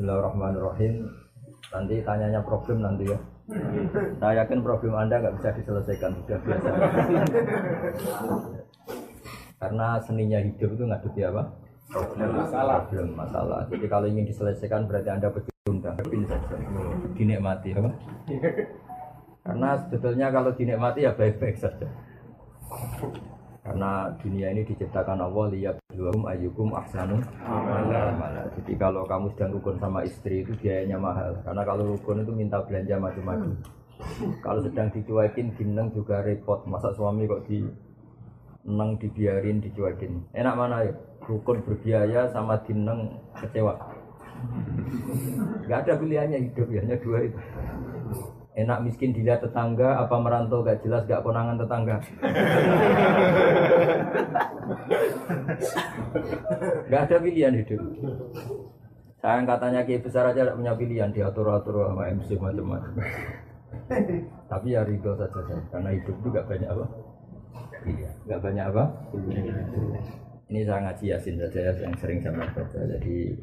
Bismillahirrahmanirrahim. Nanti tanyanya problem nanti ya. Saya yakin problem Anda nggak bisa diselesaikan sudah biasa. Karena seninya hidup itu ngadepi apa? Problem masalah. Problem masalah. Jadi kalau ingin diselesaikan berarti Anda pecundang. Dinikmati apa? Karena sebetulnya kalau dinikmati ya baik-baik saja. Karena dunia ini diciptakan Allah lihat belum ayyukum ahsanu amala. Jadi kalau kamu sedang rukun sama istri itu biayanya mahal. Karena kalau rukun itu minta belanja macam-macam. Kalau sedang dicuekin gineng juga repot. Masa suami kok di neng dibiarin dicuekin. Enak mana ya? Rukun berbiaya sama dineng kecewa. Gak ada pilihannya hidup ya, hanya dua itu. Enak miskin dilihat tetangga, apa merantau gak jelas gak konangan tetangga. gak ada pilihan hidup. Sayang katanya kiai besar aja gak punya pilihan diatur-atur sama MC macam-macam. Tapi ya ridho saja saya, karena hidup itu gak banyak apa. Iya, gak banyak apa. Ini saya ngaji yasin saja yang sering saya baca. Jadi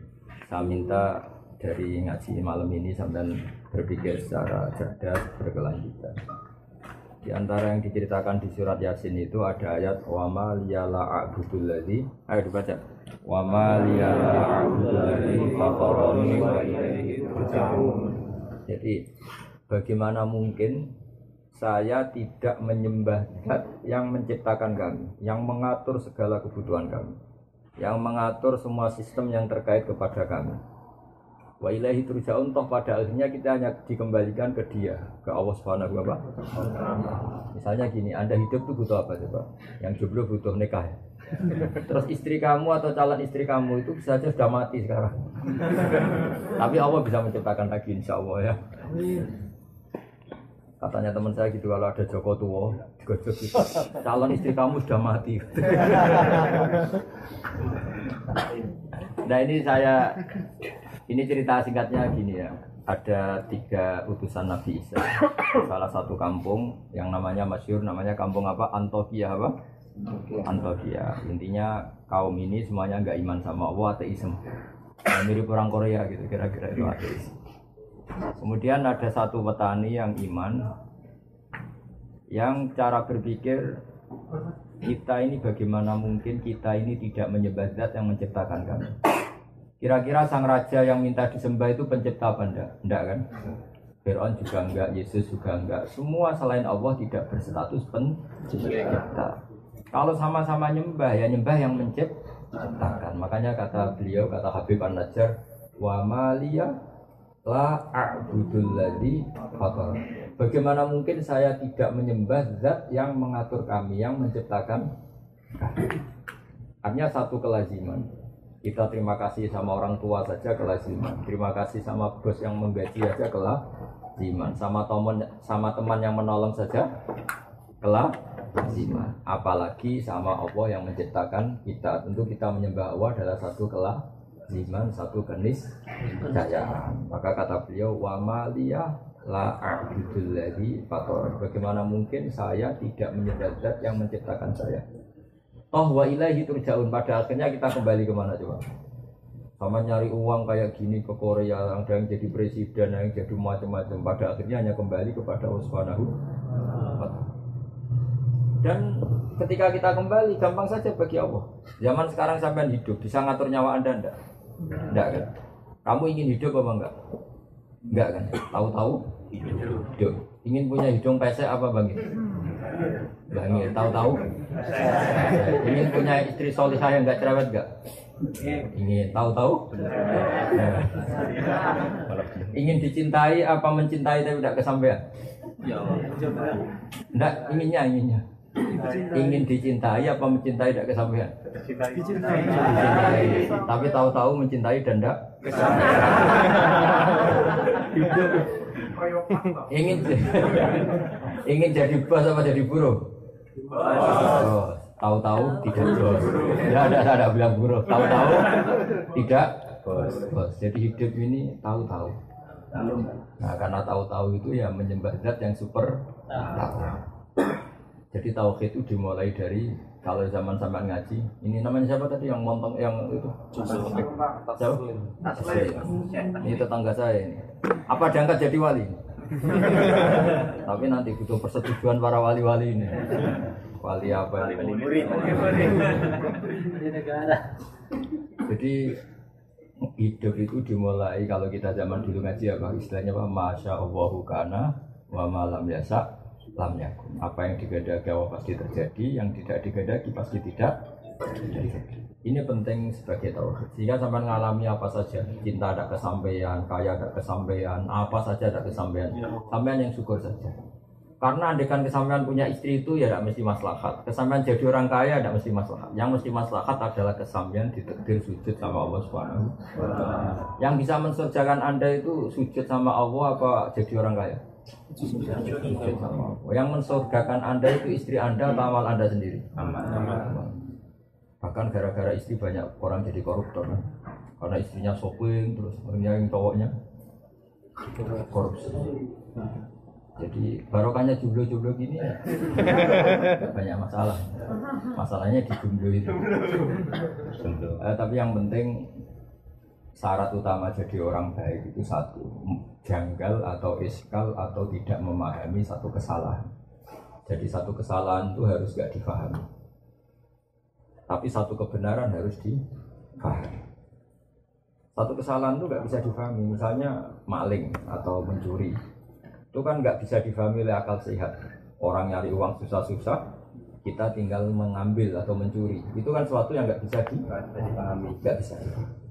saya minta dari ngaji malam ini sampai berpikir secara cerdas berkelanjutan. Di antara yang diceritakan di surat Yasin itu ada ayat wa ma liyala a'budul ladzi ayo dibaca wa ma liyala a'budul ladzi fatarani wa ilaihi. Jadi bagaimana mungkin saya tidak menyembah zat yang menciptakan kami, yang mengatur segala kebutuhan kami, yang mengatur semua sistem yang terkait kepada kami Wa ilahi turja'un toh pada akhirnya kita hanya dikembalikan ke dia, ke Allah Subhanahu wa Misalnya gini, Anda hidup tuh butuh apa coba? Yang jomblo butuh nikah ya. Terus istri kamu atau calon istri kamu itu bisa saja sudah mati sekarang. Tapi Allah bisa menciptakan lagi insya Allah ya. Katanya teman saya gitu kalau ada Joko gojok gitu. Calon istri kamu sudah mati. nah ini saya ini cerita singkatnya gini ya. Ada tiga utusan Nabi Isa. Salah satu kampung yang namanya masyur, namanya kampung apa? Antokia apa? Antokia. Intinya kaum ini semuanya nggak iman sama Allah, ateisme. Ya, mirip orang Korea gitu kira-kira itu ateis. Kemudian ada satu petani yang iman, yang cara berpikir kita ini bagaimana mungkin kita ini tidak menyembah zat yang menciptakan kami. Kira-kira sang raja yang minta disembah itu pencipta apa enggak? Enggak kan? Fir'aun juga enggak, Yesus juga enggak. Semua selain Allah tidak berstatus pencipta. Kalau sama-sama nyembah ya nyembah yang menciptakan. Makanya kata beliau, kata Habib An-Najjar, wa maliyah la a'budul ladzi. Bagaimana mungkin saya tidak menyembah zat yang mengatur kami, yang menciptakan kami? Artinya satu kelaziman. Kita terima kasih sama orang tua saja kelaziman. Terima kasih sama bos yang menggaji saja kelaziman. Sama teman sama teman yang menolong saja kelaziman. Apalagi sama Allah yang menciptakan kita. Tentu kita menyembah Allah adalah satu kelaziman, satu kenis kejayaan. Maka kata beliau wa maliyah la a'budul. Bagaimana mungkin saya tidak menyembah yang menciptakan saya? Toh wa ilaihi turja'un pada akhirnya kita kembali ke mana coba? Sama nyari uang kayak gini ke Korea, ada yang jadi presiden, yang jadi macam-macam. Pada akhirnya hanya kembali kepada Allah Dan ketika kita kembali, gampang saja bagi Allah. Zaman sekarang sampai hidup, bisa ngatur nyawa anda enggak? Enggak kan? Kamu ingin hidup apa enggak? Enggak kan? Tahu-tahu hidup. Ingin punya hidung pesek apa bang? Bang, tahu-tahu? Ingin punya istri solihah yang enggak cerewet enggak? Ingin tahu-tahu? Ingin dicintai apa mencintai tapi tidak kesampaian? Enggak, inginnya, inginnya. Ingin dicintai apa mencintai tidak kesampaian? Dicintai. Dicintai. Tapi tahu-tahu mencintai dan tidak kesampaian. ingin ingin jadi bos apa jadi buruh? Bos. Tahu-tahu tidak bos. Ya ada ada bilang buruh. Tahu-tahu tidak bos. Bos. Jadi hidup ini tahu-tahu. Nah karena tahu-tahu itu ya menyembah zat yang super tahu. Jadi tauhid itu dimulai dari kalau zaman sampean ngaji, ini namanya siapa tadi yang montong yang itu? Siapa? Ini tetangga saya ini. Apa diangkat jadi wali? Tapi nanti butuh persetujuan para wali-wali ini. Wali apa? Wali murid. Jadi hidup itu dimulai kalau kita zaman dulu ngaji apa istilahnya apa masya Allahu kana wa malam yasa lam yakun apa yang digadagi Allah pasti terjadi yang tidak digadagi pasti tidak terjadi ini penting sebagai tauhid. Sehingga sampai mengalami apa saja cinta ada kesampaian kaya ada kesampaian apa saja ada kesampaian. Sampean yang syukur saja. Karena andekan kesampaian punya istri itu ya tidak mesti maslahat. Kesampaian jadi orang kaya tidak mesti maslahat. Yang mesti maslahat adalah kesampaian ditekdir sujud sama Allah Subhanahu yang bisa mensurjakan anda itu sujud sama Allah apa jadi orang kaya? Sujud sama Allah. Yang mensurgakan anda itu istri anda atau amal anda sendiri bahkan gara-gara istri banyak orang jadi koruptor kan? karena istrinya shopping terus yang cowoknya korupsi jadi barokahnya jumlah-jumlah gini ya banyak masalah. Masalahnya di jumlah itu. Eh, tapi yang penting syarat utama jadi orang baik itu satu janggal atau iskal atau tidak memahami satu kesalahan. Jadi satu kesalahan itu harus gak difahami. Tapi satu kebenaran harus difahami. Satu kesalahan itu gak bisa difahami. Misalnya maling atau mencuri. Itu kan nggak bisa difahami oleh akal sehat. Orang nyari uang susah-susah kita tinggal mengambil atau mencuri. Itu kan sesuatu yang nggak bisa dipahami nggak bisa dipahami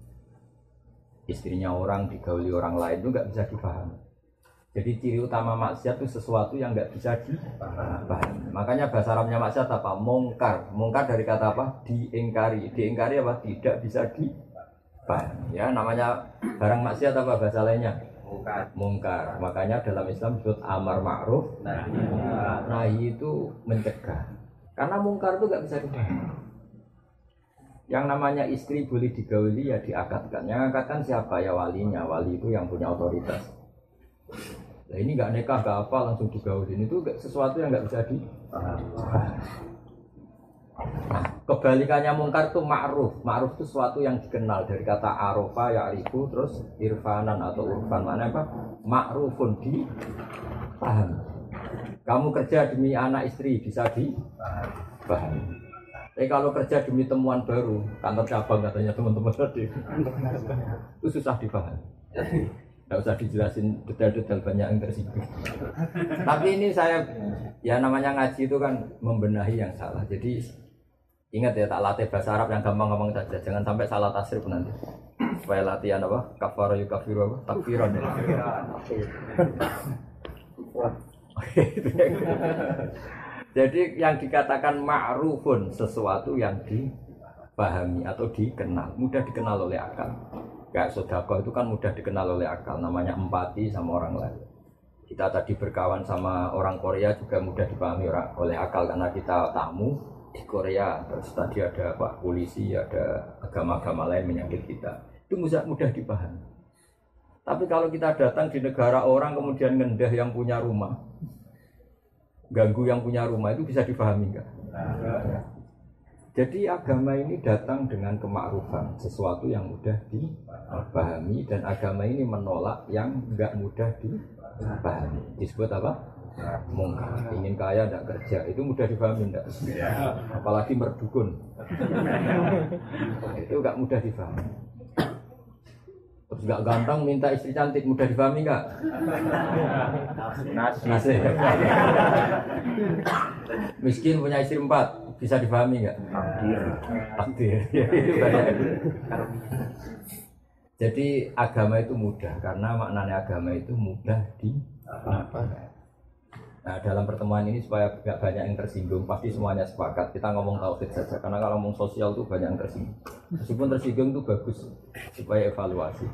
istrinya orang digauli orang lain itu nggak bisa dipahami jadi ciri utama maksiat itu sesuatu yang nggak bisa dipahami. Makanya bahasa Arabnya maksiat apa? Mungkar. Mungkar dari kata apa? Diingkari. Diingkari apa? Tidak bisa dipahami. Ya, namanya barang maksiat apa bahasa lainnya? mungkar. mungkar. Makanya dalam Islam disebut amar ma'ruf. Nahi itu mencegah. Karena mungkar itu gak bisa dipahami. Yang namanya istri boleh digauli ya diakatkan. Yang akatkan siapa ya walinya? Wali itu yang punya otoritas. Nah ini nggak nekah, nggak apa langsung digaulin itu sesuatu yang nggak bisa. Nah, kebalikannya mungkar itu ma'ruf. Ma'ruf itu sesuatu yang dikenal dari kata arofa, ya arifu, terus irfanan atau urfan. Mana apa? Ma'rufun di paham. Kamu kerja demi anak istri bisa di paham. Tapi kalau kerja demi temuan baru, kantor cabang katanya teman-teman tadi, itu susah dipahami. Tidak usah dijelasin detail-detail banyak yang tersinggung. Tapi ini saya, ya namanya ngaji itu kan membenahi yang salah. Jadi Ingat ya tak latih bahasa Arab yang gampang-gampang saja. Jangan sampai salah tasrif nanti. Supaya latihan apa? Kafar yukafiru apa? Takfiran ya. Jadi yang dikatakan ma'rufun sesuatu yang dipahami atau dikenal, mudah dikenal oleh akal. Kayak sodako itu kan mudah dikenal oleh akal, namanya empati sama orang lain. Kita tadi berkawan sama orang Korea juga mudah dipahami oleh akal karena kita tamu, di Korea terus tadi ada pak polisi ada agama-agama lain menyakit kita itu mudah mudah dipahami tapi kalau kita datang di negara orang kemudian ngendah yang punya rumah ganggu yang punya rumah itu bisa dipahami enggak jadi agama ini datang dengan kemakrufan sesuatu yang mudah dipahami dan agama ini menolak yang enggak mudah dipahami. Disebut apa? Mungkar. Ingin kaya tidak kerja. Itu mudah difahami tidak ya. apalagi merdukun. Itu gak mudah difahami terus gak ganteng minta istri cantik mudah difahami nggak? Nasi miskin punya istri empat bisa difahami nggak takdir jadi agama itu mudah karena maknanya agama itu mudah di apa Nah dalam pertemuan ini supaya tidak banyak yang tersinggung, pasti semuanya sepakat. Kita ngomong tauhid saja, karena kalau ngomong sosial itu banyak yang tersinggung. Meskipun tersinggung itu bagus supaya evaluasi.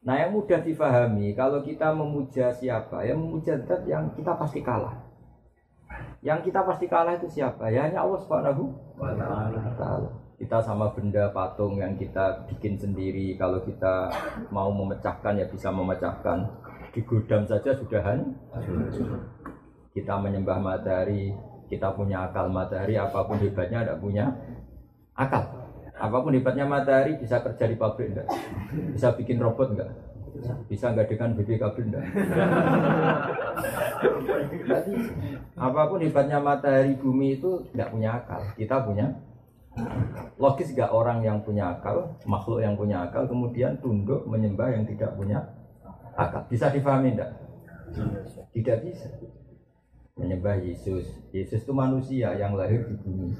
Nah yang mudah difahami, kalau kita memuja siapa, yang memuja zat yang kita pasti kalah. Yang kita pasti kalah itu siapa? Ya hanya Allah Subhanahu wa. Kita sama benda patung yang kita bikin sendiri, kalau kita mau memecahkan ya bisa memecahkan di gudang saja sudah hancur. Kita menyembah matahari, Kita punya akal matahari, apa pun hebatnya tidak punya akal. Apa pun hebatnya matahari bisa kerja di pabrik enggak? Bisa bikin robot enggak? Bisa nggak dengan BPKB enggak? Apa pun hebatnya matahari bumi itu tidak punya akal. Kita punya Logis gak orang yang punya akal, makhluk yang punya akal, kemudian tunduk menyembah yang tidak punya akal. Bisa difahami enggak? Tidak bisa. Menyembah Yesus. Yesus itu manusia yang lahir di bumi.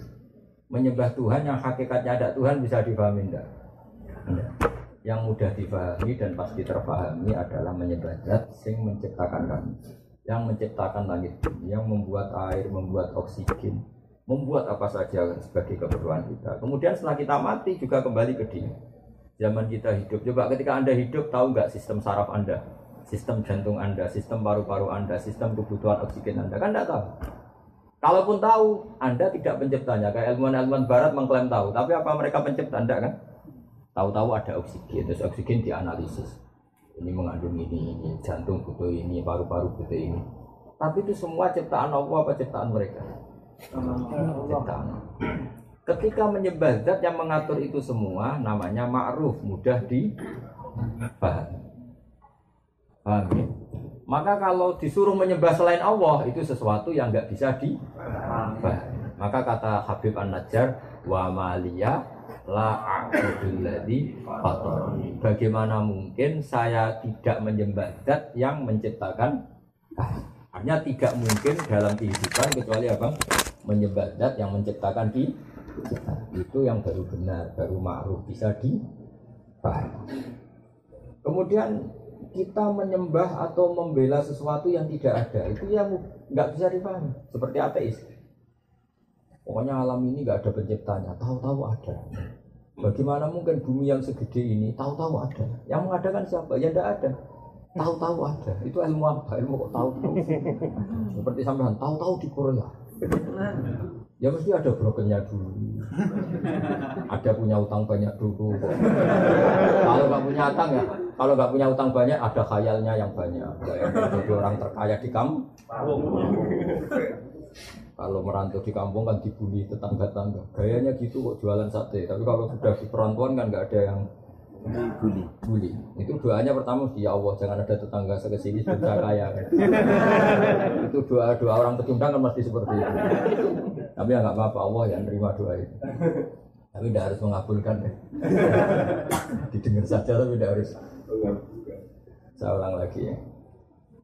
Menyembah Tuhan yang hakikatnya ada Tuhan bisa difahami enggak? Enggak. Yang mudah difahami dan pasti terpahami adalah menyembah zat sing menciptakan kami. Yang menciptakan langit bumi, yang membuat air, membuat oksigen, membuat apa saja sebagai keperluan kita. Kemudian setelah kita mati juga kembali ke dia. Zaman kita hidup, coba ketika Anda hidup tahu nggak sistem saraf Anda, sistem jantung Anda, sistem paru-paru Anda, sistem kebutuhan oksigen Anda, kan tidak tahu. Kalaupun tahu, Anda tidak penciptanya. Kayak ilmuwan-ilmuwan barat mengklaim tahu, tapi apa mereka pencipta Anda kan? Tahu-tahu ada oksigen, terus oksigen dianalisis. Ini mengandung ini, ini, jantung butuh ini, paru-paru butuh ini. Tapi itu semua ciptaan Allah apa ciptaan mereka? Ciptaan. Ketika menyembah zat yang mengatur itu semua namanya ma'ruf, mudah dipahami. Paham ya? Maka kalau disuruh menyembah selain Allah itu sesuatu yang nggak bisa dipahami. Maka kata Habib An-Najjar wa maliya la fatarani. Bagaimana mungkin saya tidak menyembah zat yang menciptakan Hanya tidak mungkin dalam kehidupan kecuali apa? Menyembah zat yang menciptakan di itu yang baru benar, baru ma'ruf bisa dipahami. Kemudian kita menyembah atau membela sesuatu yang tidak ada itu yang nggak bisa dipahami seperti ateis. Pokoknya alam ini nggak ada penciptanya, tahu-tahu ada. Bagaimana mungkin bumi yang segede ini tahu-tahu ada? Yang mengadakan siapa? Ya tidak ada. Tahu-tahu ada. Itu ilmu apa? Ilmu kok tahu-tahu. Seperti sampean tahu-tahu di Korea. Ya mesti ada brokernya dulu. Ada punya utang banyak dulu. Kalau nggak punya utang ya, kalau nggak punya utang banyak ada khayalnya yang banyak. Kayak jadi orang terkaya di kampung. Kalau merantau di kampung kan dibully tetangga-tangga. Gayanya gitu kok jualan sate. Tapi kalau sudah di perantauan kan nggak ada yang bully. bully. Itu doanya pertama ya Allah jangan ada tetangga saya ke sini sudah kaya. itu doa doa orang pecundang kan mesti seperti itu. Tapi ya nggak apa-apa Allah yang nerima doa itu. Tapi tidak harus mengabulkan ya. Didengar saja tapi tidak harus. Saya ulang lagi ya.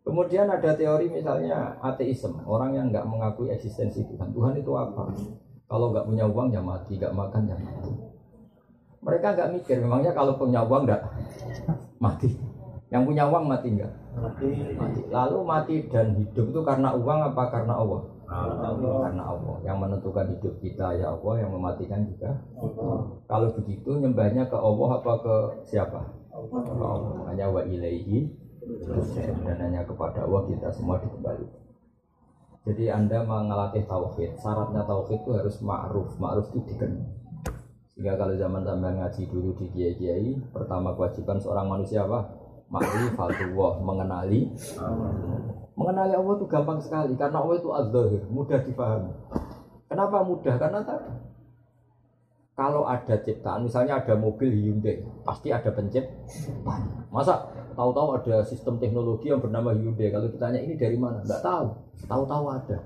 Kemudian ada teori misalnya ateisme, orang yang nggak mengakui eksistensi Tuhan. Tuhan itu apa? Kalau nggak punya uang ya mati, nggak makan ya mati. Mereka nggak mikir, memangnya kalau punya uang nggak mati. Yang punya uang mati nggak? Mati. mati. Lalu mati dan hidup itu karena uang apa karena Allah? Allah. Karena Allah. Yang menentukan hidup kita ya Allah, yang mematikan juga. Allah. Kalau begitu nyembahnya ke Allah apa ke siapa? Allah. Hanya wa ilaihi dan hanya kepada Allah kita semua dikembali. Jadi Anda mengelatih tauhid, syaratnya tauhid itu harus ma'ruf, ma'ruf itu dikenal. Sehingga kalau zaman sampai ngaji dulu di kiai-kiai, pertama kewajiban seorang manusia apa? Ma'rifatullah, mengenali Mengenali Allah itu gampang sekali karena Allah itu az mudah dipahami. Kenapa mudah? Karena tadi kalau ada ciptaan, misalnya ada mobil Hyundai, pasti ada penciptaan. Masa tahu-tahu ada sistem teknologi yang bernama Hyundai? Kalau ditanya ini dari mana? Enggak tahu. Tahu-tahu ada.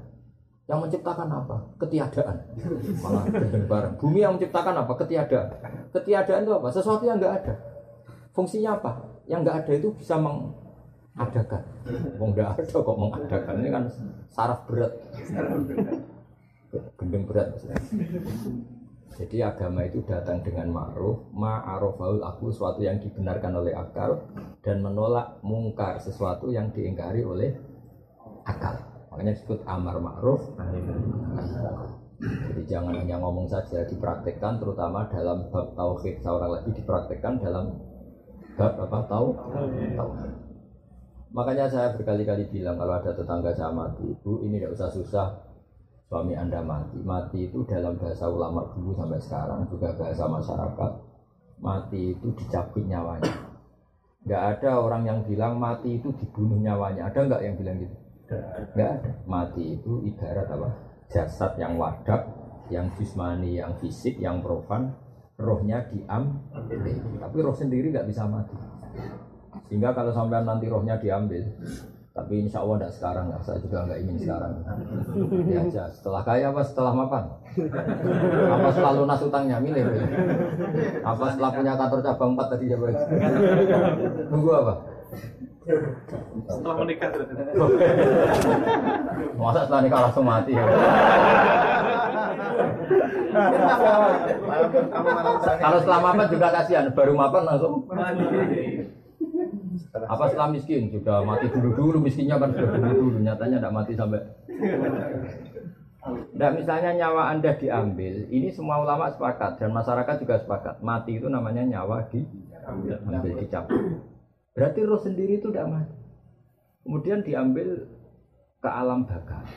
Yang menciptakan apa? Ketiadaan. Malah bareng. Bumi yang menciptakan apa? Ketiadaan. Ketiadaan itu apa? Sesuatu yang enggak ada. Fungsinya apa? Yang enggak ada itu bisa mengadakan. Wong enggak ada kok mengadakan. Ini kan saraf berat. Gendeng berat. Jadi agama itu datang dengan ma'ruf, ma'arofaul aku sesuatu yang dibenarkan oleh akal dan menolak mungkar sesuatu yang diingkari oleh akal. Makanya disebut amar ma'ruf. Jadi jangan hanya ngomong saja, dipraktekkan terutama dalam bab tauhid. Seorang lagi dipraktekkan dalam bab apa tauhid. Makanya saya berkali-kali bilang kalau ada tetangga saya mati, ini tidak usah susah, suami anda mati. Mati itu dalam bahasa ulama dulu sampai sekarang juga bahasa masyarakat. Mati itu dicabut nyawanya. Nggak ada orang yang bilang mati itu dibunuh nyawanya. Ada nggak yang bilang gitu? Nggak ada. Mati itu ibarat apa? Jasad yang wadak, yang jismani, yang fisik, yang profan, rohnya diambil. Tapi roh sendiri nggak bisa mati. Sehingga kalau sampai nanti rohnya diambil, tapi insya Allah tidak sekarang lah. Saya juga nggak ingin sekarang. Ya aja. Setelah kaya apa setelah mapan? Apa selalu lunas utangnya milih? Apa setelah punya kantor cabang empat tadi ya Tunggu apa? Setelah menikah Masa setelah nikah langsung mati ya? Kalau setelah mapan juga kasihan, baru mapan langsung apa setelah miskin sudah mati dulu dulu miskinnya kan sudah dulu dulu nyatanya tidak mati sampai Nah, misalnya nyawa Anda diambil, ini semua ulama sepakat dan masyarakat juga sepakat. Mati itu namanya nyawa diambil, dicabut. Berarti roh sendiri itu tidak mati. Kemudian diambil ke alam baka.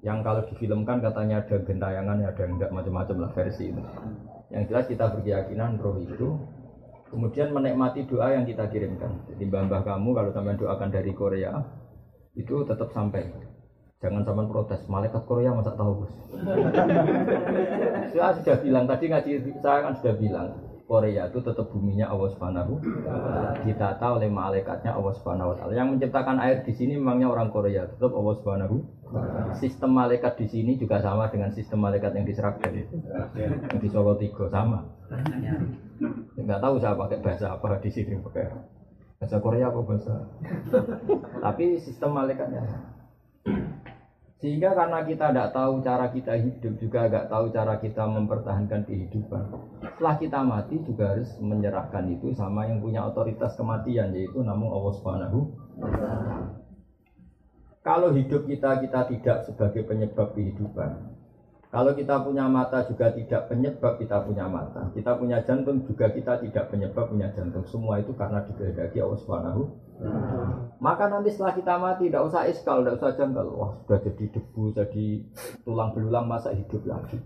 Yang kalau difilmkan katanya ada gentayangan, ada enggak macam-macam lah versi itu. Yang jelas kita berkeyakinan roh itu kemudian menikmati doa yang kita kirimkan. Jadi mbah kamu kalau sampai doakan dari Korea itu tetap sampai. Jangan sampai protes, malaikat Korea masa tahu bos. saya sudah bilang tadi ngaji saya kan sudah bilang Korea itu tetap buminya Allah Subhanahu ditata oleh malaikatnya Allah Subhanahu. Yang menciptakan air di sini memangnya orang Korea, tetap Allah Subhanahu Sistem malaikat di sini juga sama dengan sistem malaikat yang di Seragen. Yang di Solo Tigo sama. Enggak tahu saya pakai bahasa apa di sini pakai bahasa Korea apa bahasa. Tapi sistem malaikatnya sehingga karena kita tidak tahu cara kita hidup juga tidak tahu cara kita mempertahankan kehidupan. Setelah kita mati juga harus menyerahkan itu sama yang punya otoritas kematian yaitu namun Allah Subhanahu Kalau hidup kita kita tidak sebagai penyebab kehidupan, kalau kita punya mata juga tidak penyebab kita punya mata. Kita punya jantung juga kita tidak penyebab punya jantung. Semua itu karena dikehendaki Allah Subhanahu. Maka nanti setelah kita mati tidak usah iskal, tidak usah janggal. Wah sudah jadi debu, jadi tulang belulang masa hidup lagi.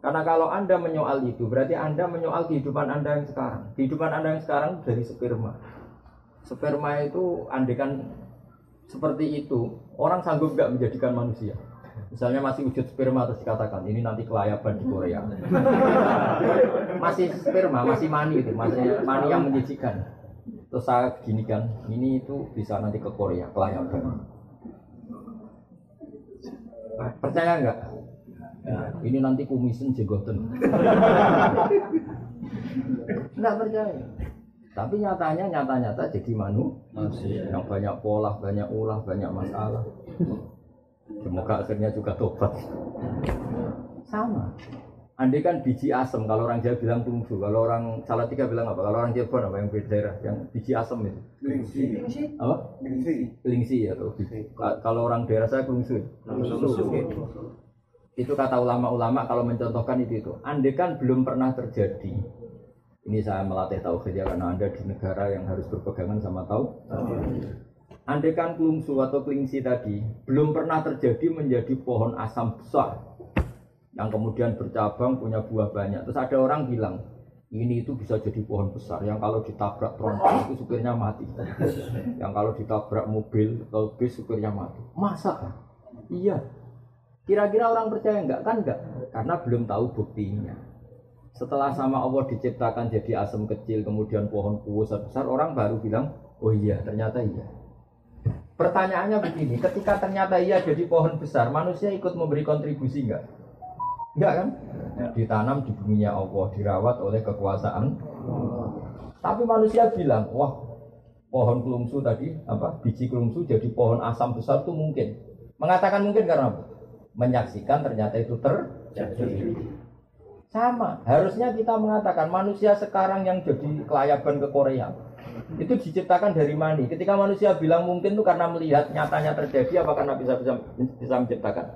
Karena kalau Anda menyoal itu, berarti Anda menyoal kehidupan Anda yang sekarang. Kehidupan Anda yang sekarang dari sperma. Sperma itu andekan seperti itu, orang sanggup nggak menjadikan manusia. Misalnya masih wujud sperma terus dikatakan ini nanti kelayaban di Korea. masih sperma, masih mani itu, masih mani yang menjijikan. Terus saya gini kan, ini itu bisa nanti ke Korea kelayaban. Percaya nggak? Ya, ini nanti kumisen jegoten. Enggak percaya. Tapi nyatanya nyata-nyata jadi manu yang banyak pola, banyak ulah, banyak masalah. Semoga akhirnya juga tobat. Sama. Andai kan biji asam, kalau orang Jawa bilang tunggu, kalau orang Salatiga bilang apa? Kalau orang Cirebon apa yang beda daerah? Yang biji asam itu? Lingsi. Apa? Lingsi. Lingsi ya tuh. Kalau orang daerah saya kelungsu. Itu kata ulama-ulama kalau mencontohkan itu itu. Andai kan belum pernah terjadi. Ini saya melatih tauhid ya karena anda di negara yang harus berpegangan sama tahu. Andekan kelungsu atau kelingsi tadi belum pernah terjadi menjadi pohon asam besar yang kemudian bercabang punya buah banyak. Terus ada orang bilang ini itu bisa jadi pohon besar yang kalau ditabrak tronton itu supirnya mati. Yang kalau ditabrak mobil atau bis supirnya mati. Masa? Iya. Kira-kira orang percaya enggak? Kan enggak. Karena belum tahu buktinya. Setelah sama Allah diciptakan jadi asam kecil, kemudian pohon besar besar, orang baru bilang, oh iya, ternyata iya. Pertanyaannya begini, ketika ternyata ia jadi pohon besar, manusia ikut memberi kontribusi enggak? Enggak kan? Ditanam di buminya Allah, dirawat oleh kekuasaan. Tapi manusia bilang, wah pohon kelungsu tadi, apa biji kelungsu jadi pohon asam besar itu mungkin. Mengatakan mungkin karena apa? Menyaksikan ternyata itu terjadi. Sama, harusnya kita mengatakan manusia sekarang yang jadi kelayaban ke Korea itu diciptakan dari mani. Ketika manusia bilang mungkin itu karena melihat nyatanya terjadi apa karena bisa bisa bisa menciptakan?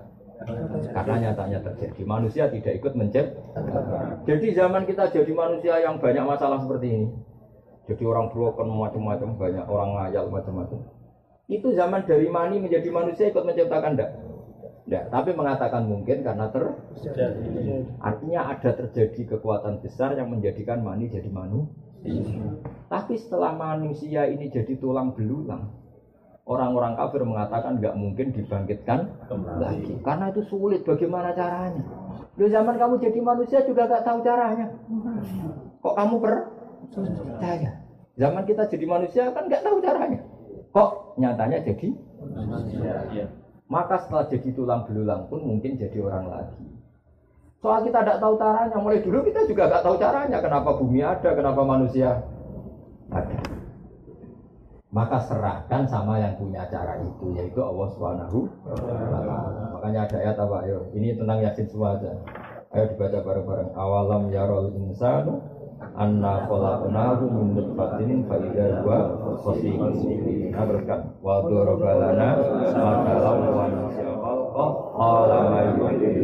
Karena nyatanya terjadi. Manusia tidak ikut menciptakan. Jadi zaman kita jadi manusia yang banyak masalah seperti ini. Jadi orang broken macam-macam banyak orang ngayal macam-macam. Itu zaman dari mani menjadi manusia ikut menciptakan enggak? Enggak, tapi mengatakan mungkin karena terjadi. Artinya ada terjadi kekuatan besar yang menjadikan mani jadi manusia. Tapi setelah manusia ini jadi tulang belulang, Orang-orang kafir mengatakan nggak mungkin dibangkitkan lagi karena itu sulit. Bagaimana caranya? Di zaman kamu jadi manusia juga nggak tahu caranya. Kok kamu percaya? Zaman kita jadi manusia kan nggak tahu caranya. Kok nyatanya jadi? Maka setelah jadi tulang belulang pun mungkin jadi orang lagi. Soal kita tidak tahu caranya, mulai dulu kita juga nggak tahu caranya. Kenapa bumi ada, kenapa manusia ada. Maka serahkan sama yang punya cara itu, yaitu Allah Subhanahu wa Ta'ala. Makanya ada ayat apa? Ayo, ini tentang yasin semua aja. Ayo dibaca bareng-bareng. Awalam yarol insanu anna khalaqnahu min nutfatin fa idza huwa khasimun mubin. Nah, teruskan. Wa daraba lana matalan wa nasiya qala ma yuhyi.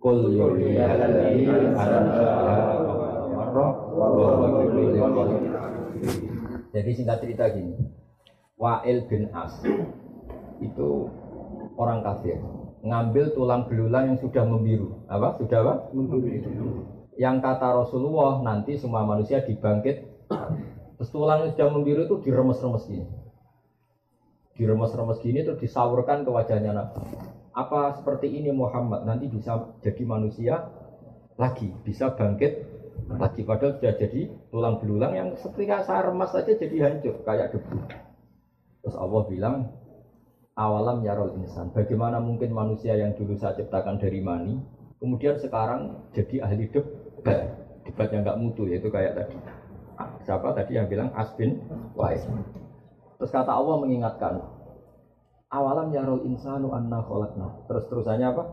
Qul alladhi wa huwa jadi singkat cerita gini, Wa'il bin As itu orang kafir ngambil tulang belulang yang sudah membiru. Apa? Sudah apa? Membiru. Yang kata Rasulullah nanti semua manusia dibangkit. Terus tulang yang sudah membiru itu diremes-remes gini. Diremes-remes gini terus disawurkan ke wajahnya Nabi. Apa seperti ini Muhammad nanti bisa jadi manusia lagi, bisa bangkit lagi padahal sudah jadi tulang belulang yang seketika saya remas saja jadi hancur kayak debu. Terus Allah bilang, awalam yarol insan. Bagaimana mungkin manusia yang dulu saya ciptakan dari mani, kemudian sekarang jadi ahli debat, debat yang nggak mutu yaitu kayak tadi. Siapa tadi yang bilang Asbin Wais. Terus kata Allah mengingatkan, awalam yarol insanu anna kholakna. Terus terusannya apa?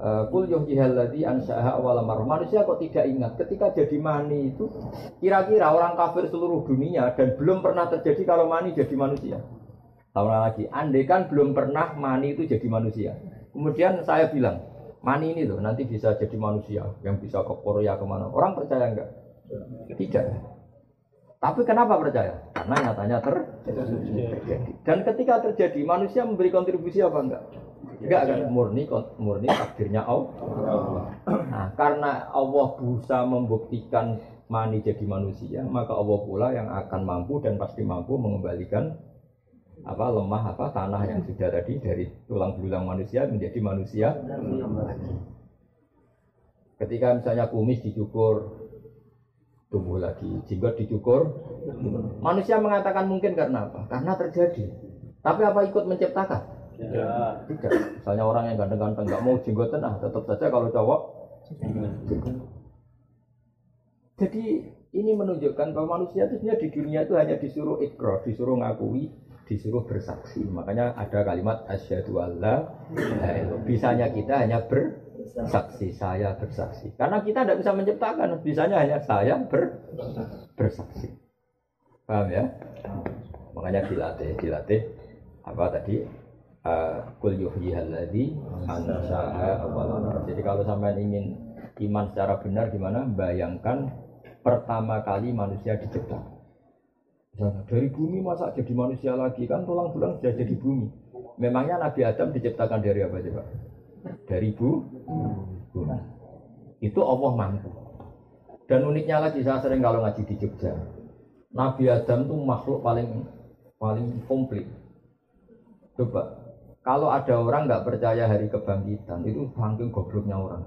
Eh, Kul yuhyihalladi ansyaha awal. Manusia kok tidak ingat ketika jadi mani itu kira-kira orang kafir seluruh dunia dan belum pernah terjadi kalau mani jadi manusia. Tahu lagi, andai kan belum pernah mani itu jadi manusia. Kemudian saya bilang, mani ini loh nanti bisa jadi manusia yang bisa ke Korea ke mana. Orang percaya enggak? Tidak. Tapi kenapa percaya? Karena nyatanya terjadi. Dan ketika terjadi, manusia memberi kontribusi apa enggak? Enggak kan murni murni takdirnya Allah. Nah, karena Allah berusaha membuktikan mani jadi manusia, maka Allah pula yang akan mampu dan pasti mampu mengembalikan apa lemah apa tanah yang sudah tadi dari tulang belulang manusia menjadi manusia. Ketika misalnya kumis dicukur tumbuh lagi, jenggot dicukur, manusia mengatakan mungkin karena apa? Karena terjadi. Tapi apa ikut menciptakan? Ya. Tidak. Misalnya orang yang ganteng-ganteng nggak mau jenggotan, ah tetap saja kalau cowok. Jadi ini menunjukkan bahwa manusia itu sebenarnya di dunia itu hanya disuruh ikro, disuruh ngakui, disuruh bersaksi. Makanya ada kalimat asyhadu alla Bisanya kita hanya bersaksi, saya bersaksi. Karena kita tidak bisa menciptakan, bisanya hanya saya ber, bersaksi. Paham ya? Makanya dilatih, dilatih apa tadi Eh, kul yuhyihalladzi ansha'a Jadi kalau sampai ingin iman secara benar gimana? Bayangkan pertama kali manusia diciptakan. dari bumi masa jadi manusia lagi kan tulang tulang sudah jadi bumi. Memangnya Nabi Adam diciptakan dari apa coba? Dari bu. Itu Allah mampu. Dan uniknya lagi saya sering kalau ngaji di Jogja, Nabi Adam tuh makhluk paling paling komplit. Coba kalau ada orang nggak percaya hari kebangkitan, itu saking gobloknya orang.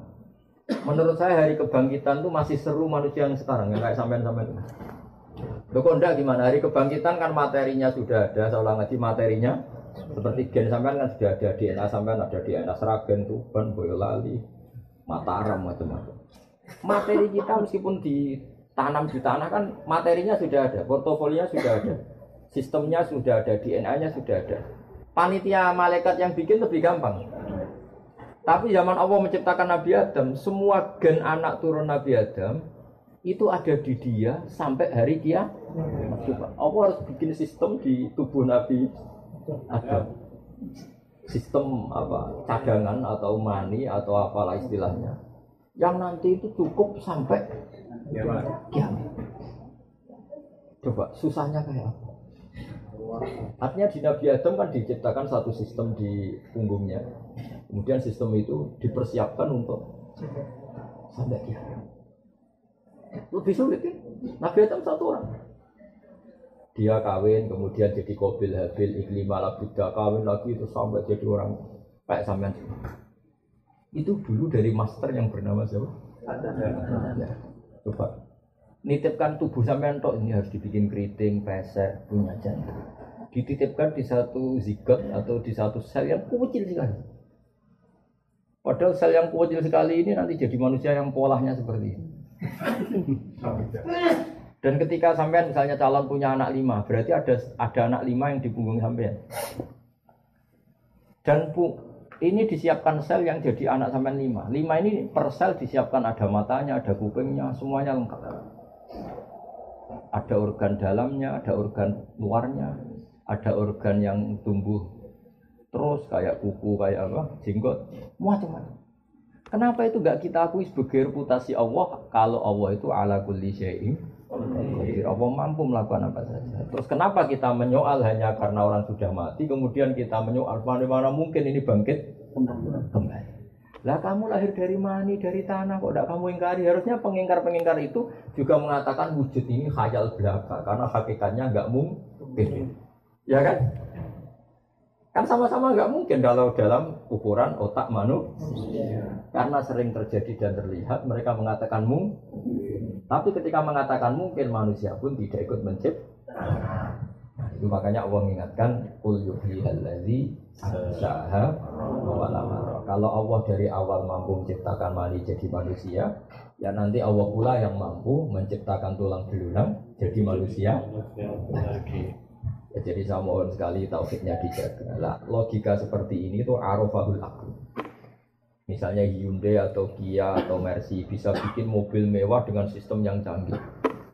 Menurut saya hari kebangkitan itu masih seru manusia yang sekarang, yang kayak sampean-sampean. Lo konda gimana? Hari kebangkitan kan materinya sudah ada, seolah ngaji materinya seperti gen sampean kan sudah ada DNA sampean ada DNA Seragen, Tuban, Boyolali, Mataram macam-macam. Materi kita meskipun ditanam di tanah kan materinya sudah ada, portofolionya sudah ada, sistemnya sudah ada, DNA-nya sudah ada panitia malaikat yang bikin lebih gampang. Tapi zaman Allah menciptakan Nabi Adam, semua gen anak turun Nabi Adam itu ada di dia sampai hari kia. Allah harus bikin sistem di tubuh Nabi Adam. Sistem apa cadangan atau mani atau apalah istilahnya. Yang nanti itu cukup sampai kiamat. Coba susahnya kayak apa? Artinya di Nabi Adam kan diciptakan satu sistem di punggungnya. Kemudian sistem itu dipersiapkan untuk sampai kiamat. Lebih sulit kan? Nabi Adam satu orang. Dia kawin kemudian jadi kobil habil iklimah labida kawin lagi itu sampai jadi orang kayak sampean itu dulu dari master yang bernama siapa? Ya, coba nitipkan tubuh sampean tok ini harus dibikin keriting, pesek, punya jantung. Dititipkan di satu zigot atau di satu sel yang kecil sekali. Padahal sel yang kecil sekali ini nanti jadi manusia yang polahnya seperti ini. Dan ketika sampean misalnya calon punya anak lima, berarti ada ada anak lima yang di punggung sampean. Dan pu, ini disiapkan sel yang jadi anak sampean lima. Lima ini per sel disiapkan ada matanya, ada kupingnya, semuanya lengkap. Ada organ dalamnya, ada organ luarnya, ada organ yang tumbuh terus kayak kuku, kayak apa, jenggot, macam-macam. Kenapa itu gak kita akui sebagai reputasi Allah kalau Allah itu ala kulli syai'in. Allah mampu melakukan apa saja. Terus kenapa kita menyoal hanya karena orang sudah mati kemudian kita menyoal mana mungkin ini bangkit kembali. Lah kamu lahir dari mani, dari tanah kok tidak kamu ingkari? Harusnya pengingkar-pengingkar itu juga mengatakan wujud ini khayal belaka karena hakikatnya nggak mungkin. Ya kan? Kan sama-sama nggak mungkin kalau dalam ukuran otak manusia. Karena sering terjadi dan terlihat, mereka mengatakan mungkin. Tapi ketika mengatakan mungkin, manusia pun tidak ikut mencipta. Nah, itu makanya Allah mengingatkan Qul yuhyihallazi ansyaha Kalau Allah dari awal mampu menciptakan mani jadi manusia, ya nanti Allah pula yang mampu menciptakan tulang belulang jadi manusia. Ya, jadi saya mohon sekali tauhidnya dijaga. Lah, logika seperti ini itu arafahul akal. Misalnya Hyundai atau Kia atau Mercy bisa bikin mobil mewah dengan sistem yang canggih.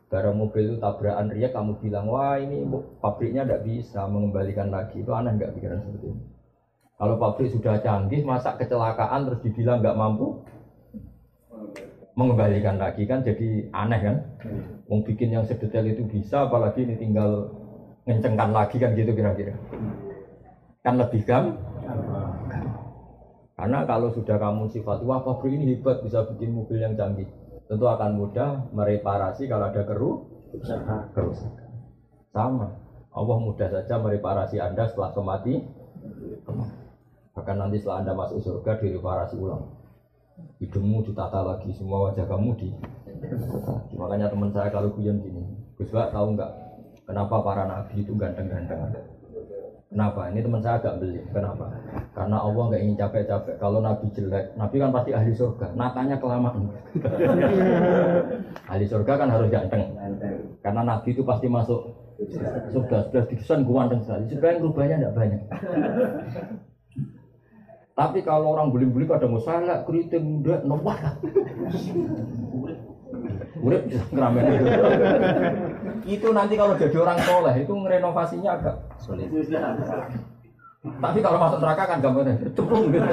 Barang mobil itu tabrakan ria kamu bilang wah ini pabriknya tidak bisa mengembalikan lagi itu aneh nggak pikiran seperti ini. Kalau pabrik sudah canggih masa kecelakaan terus dibilang nggak mampu mengembalikan lagi kan jadi aneh kan? Mau bikin yang sedetail itu bisa apalagi ini tinggal ngencengkan lagi kan gitu kira-kira. Kan lebih gam? Karena kalau sudah kamu sifat wah pabrik ini hebat bisa bikin mobil yang canggih. Tentu akan mudah mereparasi kalau ada keru kerusakan. Sama. Allah mudah saja mereparasi anda setelah kemati. Bahkan nanti setelah anda masuk surga direparasi ulang. Hidungmu ditata lagi semua wajah kamu di makanya teman saya kalau guyon gini Gus tahu nggak Kenapa para nabi itu ganteng-ganteng? Kenapa? Ini teman saya agak beli. Kenapa? Karena Allah nggak ingin capek-capek. Kalau nabi jelek, nabi kan pasti ahli surga. Natanya kelamaan. ahli surga kan harus ganteng. Karena nabi itu pasti masuk surga. Sudah didesain ganteng sekali. Sebenarnya rubahnya tidak banyak. Tapi kalau orang beli-beli kadang mau salah, keriting muda, nomor Urip ngeramen itu. itu nanti kalau jadi orang soleh itu ngerenovasinya agak sulit. Tapi kalau masuk neraka kan gampang cemplung gitu.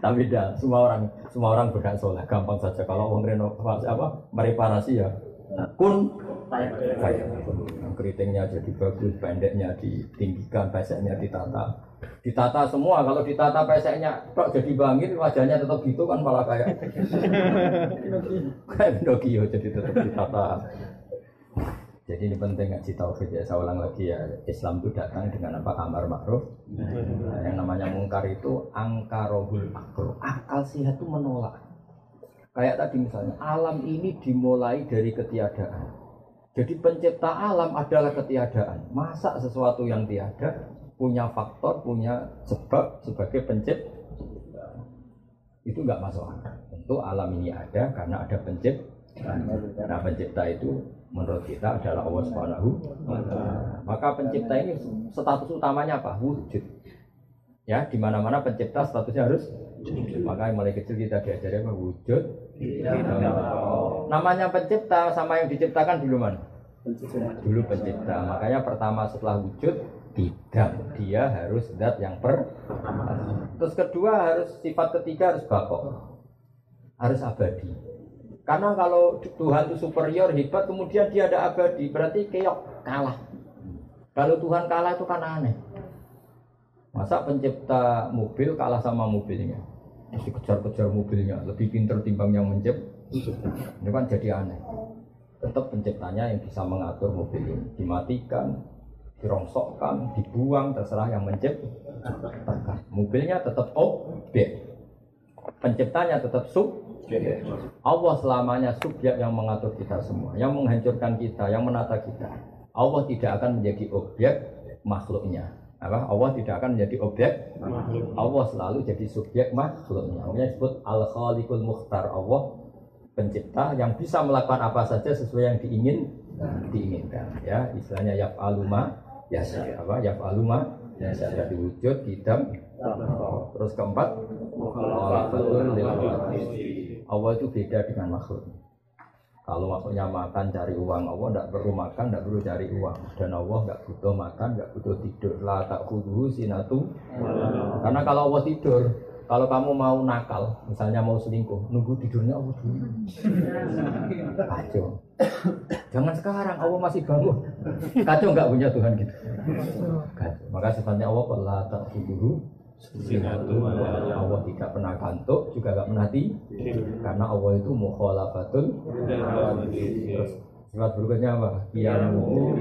Tapi dah semua orang semua orang berhak soleh gampang saja kalau orang renovasi apa mereparasi ya kun kayak keritingnya jadi bagus pendeknya ditinggikan peseknya ditata. Ditata semua kalau ditata peseknya kok jadi bangir wajahnya tetap gitu kan malah kayak kayak Pinocchio jadi tetap ditata. Jadi ini penting ngaji tauhid ya saya ulang lagi ya. Islam itu datang dengan apa? Kamar makruh nah, yang namanya mungkar itu angkarohul akro akal sehat itu menolak kayak tadi misalnya alam ini dimulai dari ketiadaan jadi pencipta alam adalah ketiadaan masa sesuatu yang tiada punya faktor, punya sebab sebagai pencipta. Itu nggak masuk akal. Tentu alam ini ada karena ada pencipta. Nah pencipta itu menurut kita adalah Allah Subhanahu Maka pencipta ini status utamanya apa? Wujud. Ya, di mana-mana pencipta statusnya harus Maka mulai kecil kita diajari apa? Wujud. Namanya pencipta sama yang diciptakan dulu mana? Dulu pencipta. Makanya pertama setelah wujud tidak, dia harus zat yang per. Terus kedua harus sifat ketiga harus bakok, harus abadi. Karena kalau Tuhan itu superior hebat, kemudian dia ada abadi, berarti keok kalah. Kalau Tuhan kalah itu kan aneh. Masa pencipta mobil kalah sama mobilnya? Mesti kejar-kejar mobilnya, lebih pinter timbang yang mencipta. Ini kan jadi aneh. Tetap penciptanya yang bisa mengatur mobil ini. Dimatikan, dirongsokkan, dibuang, terserah yang menciptakan. Mobilnya tetap objek. Penciptanya tetap subjek. Allah selamanya subjek yang mengatur kita semua, yang menghancurkan kita, yang menata kita. Allah tidak akan menjadi objek makhluknya. Apa? Allah tidak akan menjadi objek. Allah selalu jadi subjek makhluknya. Makanya disebut al khaliqul mukhtar. Allah pencipta yang bisa melakukan apa saja sesuai yang diingin diinginkan. Ya istilahnya yaf aluma ya apa? Yaf aluma ya jadi wujud hitam. Terus keempat Allah itu beda dengan makhluk kalau makhluknya makan cari uang Allah tidak perlu makan tidak perlu cari uang dan Allah nggak butuh makan nggak butuh tidur la tak kudu sinatu karena kalau Allah tidur kalau kamu mau nakal, misalnya mau selingkuh, nunggu tidurnya Allah dulu. Kacau. Jangan sekarang, Allah masih bangun. Kacau nggak punya Tuhan gitu. Kacau. Maka sifatnya Allah Allah tak dulu. Allah tidak pernah kantuk, juga nggak pernah tidur. Karena Allah itu mukhalafatul. Terus sifat berikutnya apa? Qiyamuhu.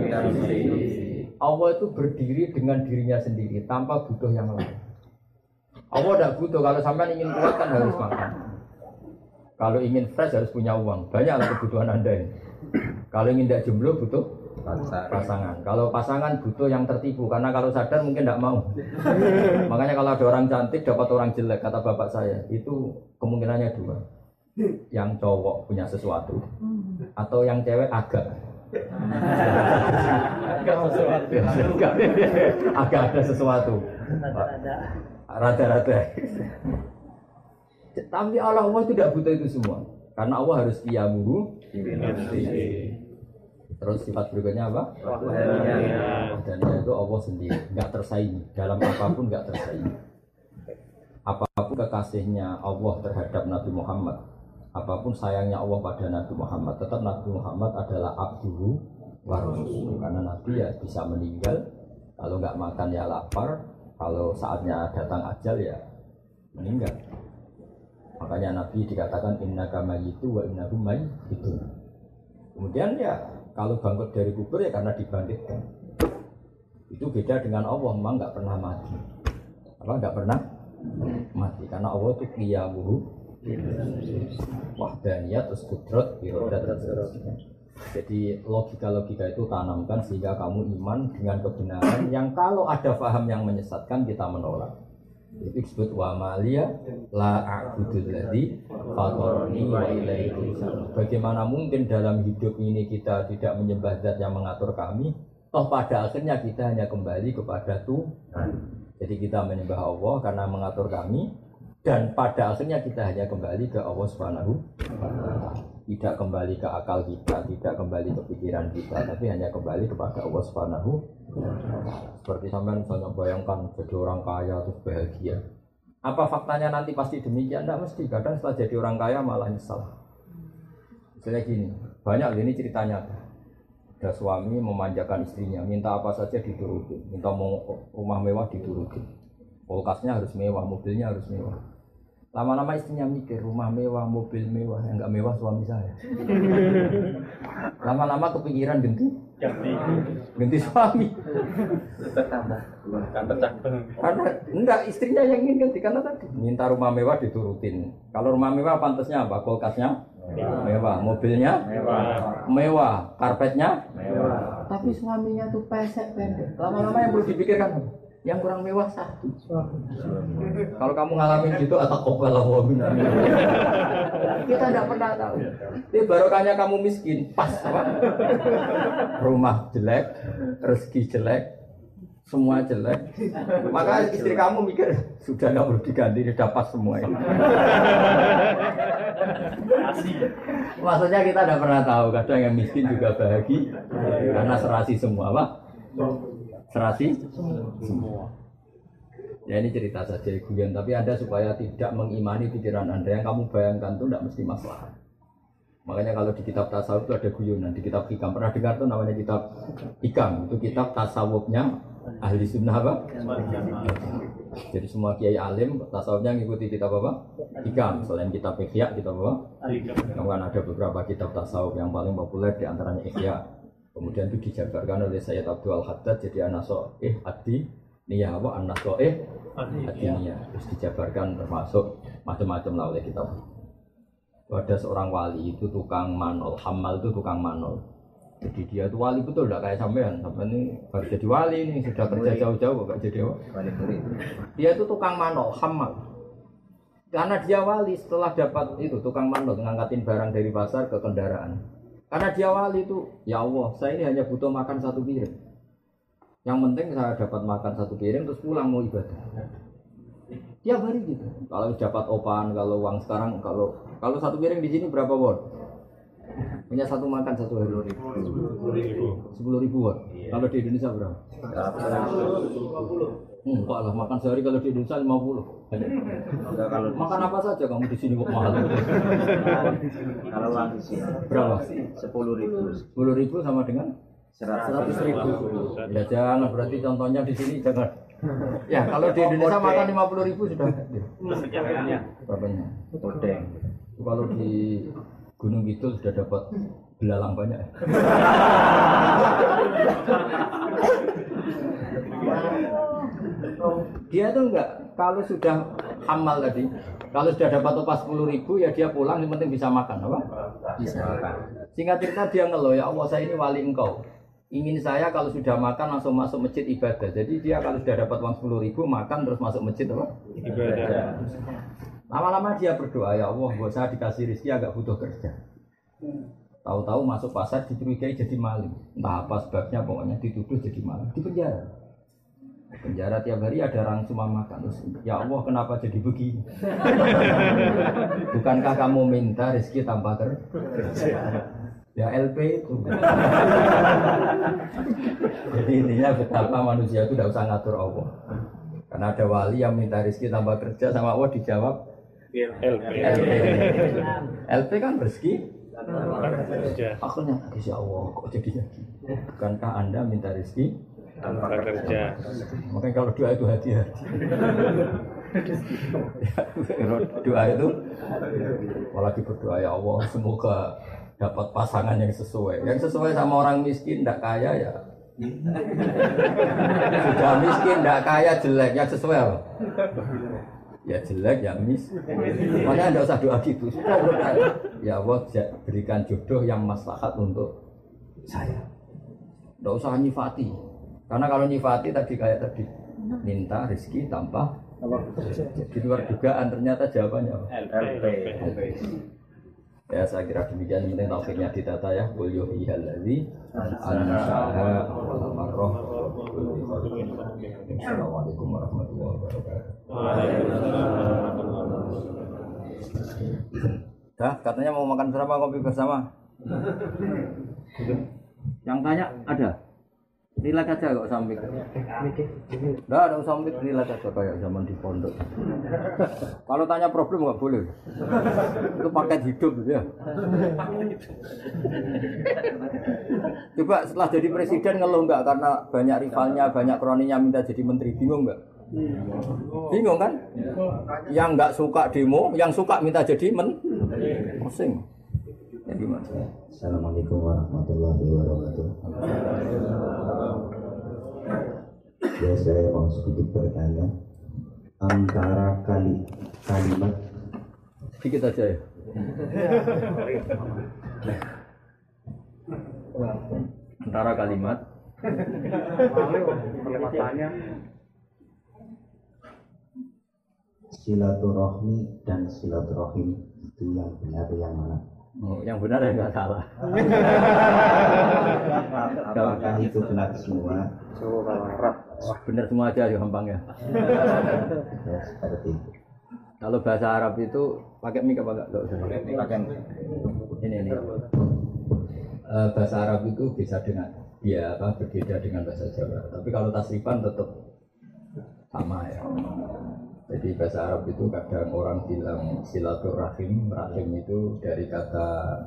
Allah itu berdiri dengan dirinya sendiri tanpa butuh yang lain. Allah tidak butuh kalau sampai ingin kuat kan harus makan. Kalau ingin fresh harus punya uang. Banyaklah kebutuhan anda ini. Kalau ingin tidak jomblo butuh pasangan. Kalau pasangan butuh yang tertipu karena kalau sadar mungkin tidak mau. Makanya kalau ada orang cantik dapat orang jelek kata bapak saya itu kemungkinannya dua. Yang cowok punya sesuatu atau yang cewek agak agak ada sesuatu rada-rada. Tapi Allah Allah tidak butuh itu semua. Karena Allah harus kiamuru. Terus sifat berikutnya apa? Dan itu Allah sendiri, nggak tersaingi. Dalam apa pun nggak tersaingi. Apa pun kekasihnya Allah terhadap Nabi Muhammad, apa pun sayangnya Allah pada Nabi Muhammad, tetap Nabi Muhammad adalah abduhu wa Karena Nabi ya bisa meninggal, kalau nggak makan ya lapar, kalau saatnya datang ajal ya meninggal. Makanya Nabi dikatakan inna kama itu wa inna rumai itu. Kemudian ya kalau bangkit dari kubur ya karena dibangkitkan. Itu beda dengan Allah, memang nggak pernah mati. Apa nggak pernah mati karena Allah itu qiyamuhu wahdaniyat terus kudrat irodat jadi logika-logika itu tanamkan sehingga kamu iman dengan kebenaran yang kalau ada paham yang menyesatkan kita menolak. Itu disebut wa malia la a'budul ladzi fatarani wa ilaihi Bagaimana mungkin dalam hidup ini kita tidak menyembah zat yang mengatur kami, toh pada akhirnya kita hanya kembali kepada Tuhan. Jadi kita menyembah Allah karena mengatur kami, dan pada akhirnya kita hanya kembali ke Allah Subhanahu tidak kembali ke akal kita, tidak kembali ke pikiran kita, tapi hanya kembali kepada Allah Subhanahu Seperti sampai misalnya bayangkan jadi orang kaya terus bahagia. Apa faktanya nanti pasti demikian? Tidak mesti. Kadang setelah jadi orang kaya malah nyesal. Misalnya gini, banyak ini ceritanya. Ada suami memanjakan istrinya, minta apa saja dituruti, minta mau rumah mewah dituruti kulkasnya harus mewah, mobilnya harus mewah. Lama-lama istrinya mikir rumah mewah, mobil mewah, yang enggak mewah suami saya. Lama-lama kepikiran ganti, ganti. Suami. Karena enggak istrinya yang ingin ganti karena tadi. Minta rumah mewah diturutin. Kalau rumah mewah pantasnya apa? Kulkasnya? Mewah, mobilnya? Mewah, mewah, karpetnya? Mewah. Tapi suaminya tuh pesek pendek. Lama-lama yang perlu dipikirkan yang kurang mewah satu. Kalau kamu ngalamin gitu atau kopel Kita tidak pernah tahu. Ini barokahnya kamu miskin, pas apa? Rumah jelek, rezeki jelek, semua jelek. Maka istri kamu mikir sudah nggak perlu diganti, sudah pas semua ini. Maksudnya kita tidak pernah tahu. Kadang yang miskin juga bahagia karena serasi semua, pak serasi semua. Ya ini cerita saja Guyon, tapi Anda supaya tidak mengimani pikiran Anda yang kamu bayangkan itu tidak mesti masalah. Makanya kalau di kitab tasawuf itu ada guyonan di kitab hikam. Pernah dengar tuh namanya kitab hikam. Itu kitab tasawufnya ahli sunnah apa? Jadi semua kiai alim tasawufnya ngikuti kitab apa? Hikam. Selain kitab ihya, kitab apa? Kan ada beberapa kitab tasawuf yang paling populer di antaranya ihya. Kemudian itu dijabarkan oleh Sayyid Abdul Al Haddad jadi anaso eh adi niyah apa anaso eh adi niyah terus dijabarkan termasuk macam-macam lah oleh kitab ada seorang wali itu tukang manol, hamal itu tukang manol. Jadi dia itu wali betul, tidak kayak sampean. Sampean ini baru jadi wali ini sudah kerja jauh-jauh, gak jadi apa? Dia itu tukang manol, hamal. Karena dia wali setelah dapat itu tukang manol ngangkatin barang dari pasar ke kendaraan. Karena dia wali itu, ya Allah, saya ini hanya butuh makan satu piring. Yang penting saya dapat makan satu piring terus pulang mau ibadah. Tiap hari gitu. Kalau dapat opan, kalau uang sekarang, kalau kalau satu piring di sini berapa won? Punya satu makan satu hari sepuluh ribu won. Kalau di Indonesia berapa? Hmm, Pak lah makan sehari kalau di Indonesia 50 kalau Makan apa saja kamu di sini kok mahal? kalau uang di sini Berapa? sepuluh ribu 10 ribu sama dengan seratus 100 ribu. Ya jangan berarti contohnya di sini jangan. Ya kalau di Indonesia makan 50 ribu sudah. Berapanya? odeng Itu Kalau di Gunung Kidul sudah dapat belalang banyak. ya? Dia tuh enggak kalau sudah hamal tadi, kalau sudah dapat upah sepuluh ribu ya dia pulang yang penting bisa makan apa? bisa makan Singkat cerita dia ngeluh ya Allah saya ini wali engkau. Ingin saya kalau sudah makan langsung masuk masjid ibadah. Jadi dia kalau sudah dapat uang sepuluh ribu makan terus masuk masjid apa? Ibadah. Lama-lama dia berdoa ya Allah buat saya dikasih rezeki agak butuh kerja. Tahu-tahu masuk pasar dicurigai jadi maling. Entah apa sebabnya pokoknya dituduh jadi maling di penjara. Di penjara tiap hari ada orang cuma makan terus ya Allah kenapa jadi begini? Bukankah kamu minta rezeki tanpa kerja? Ya LP itu. Jadi intinya betapa manusia itu tidak usah ngatur Allah. Karena ada wali yang minta rezeki tanpa kerja sama Allah dijawab LP. LP. LP kan rezeki akhirnya Insya Allah kok jadi lagi. Bukankah anda minta rezeki? tanpa kerja. Makanya kalau doa itu hati-hati. doa itu apalagi berdoa ya Allah semoga dapat pasangan yang sesuai. Yang sesuai sama orang miskin, tidak kaya ya. Sudah miskin, tidak kaya, jelek, yang sesuai? Ya jelek, ya mis. Makanya tidak usah doa gitu. Sudah. Ya Allah berikan jodoh yang maslahat untuk saya. Tidak usah nyifati. Karena kalau nyifati tadi kayak tadi minta rezeki tanpa di luar dugaan ternyata jawabannya? LP Ya saya kira demikian penting taufiknya ditata ya Qul yuhiyal ladzi marrah Assalamualaikum warahmatullahi wabarakatuh. Dah katanya mau makan bersama kopi bersama. Yang tanya ada Relax aja kok samping Enggak ada samping relax aja kayak zaman di pondok Kalau tanya problem nggak boleh Itu paket hidup ya Coba setelah jadi presiden ngeluh nggak karena banyak rivalnya, banyak kroninya minta jadi menteri, bingung nggak? Bingung kan? Yang nggak suka demo, yang suka minta jadi men, pusing. Ya gimana? Assalamualaikum warahmatullahi wabarakatuh Ya saya mau sedikit bertanya Antara kali kalimat Sedikit aja ya. Antara kalimat silaturahmi dan silaturahim itu yang benar yang mana? Oh, yang benar ya nggak salah. Apakah itu benar semua? Wah, benar semua aja gampang ya. Ya, seperti itu. Kalau bahasa Arab itu pakai mik apa enggak? Pakai ini ini. Eh, bahasa Arab itu bisa dengan ya apa berbeda dengan bahasa Jawa. Tapi kalau tasrifan tetap sama ya. Jadi bahasa Arab itu kadang orang bilang silaturahim, rahim itu dari kata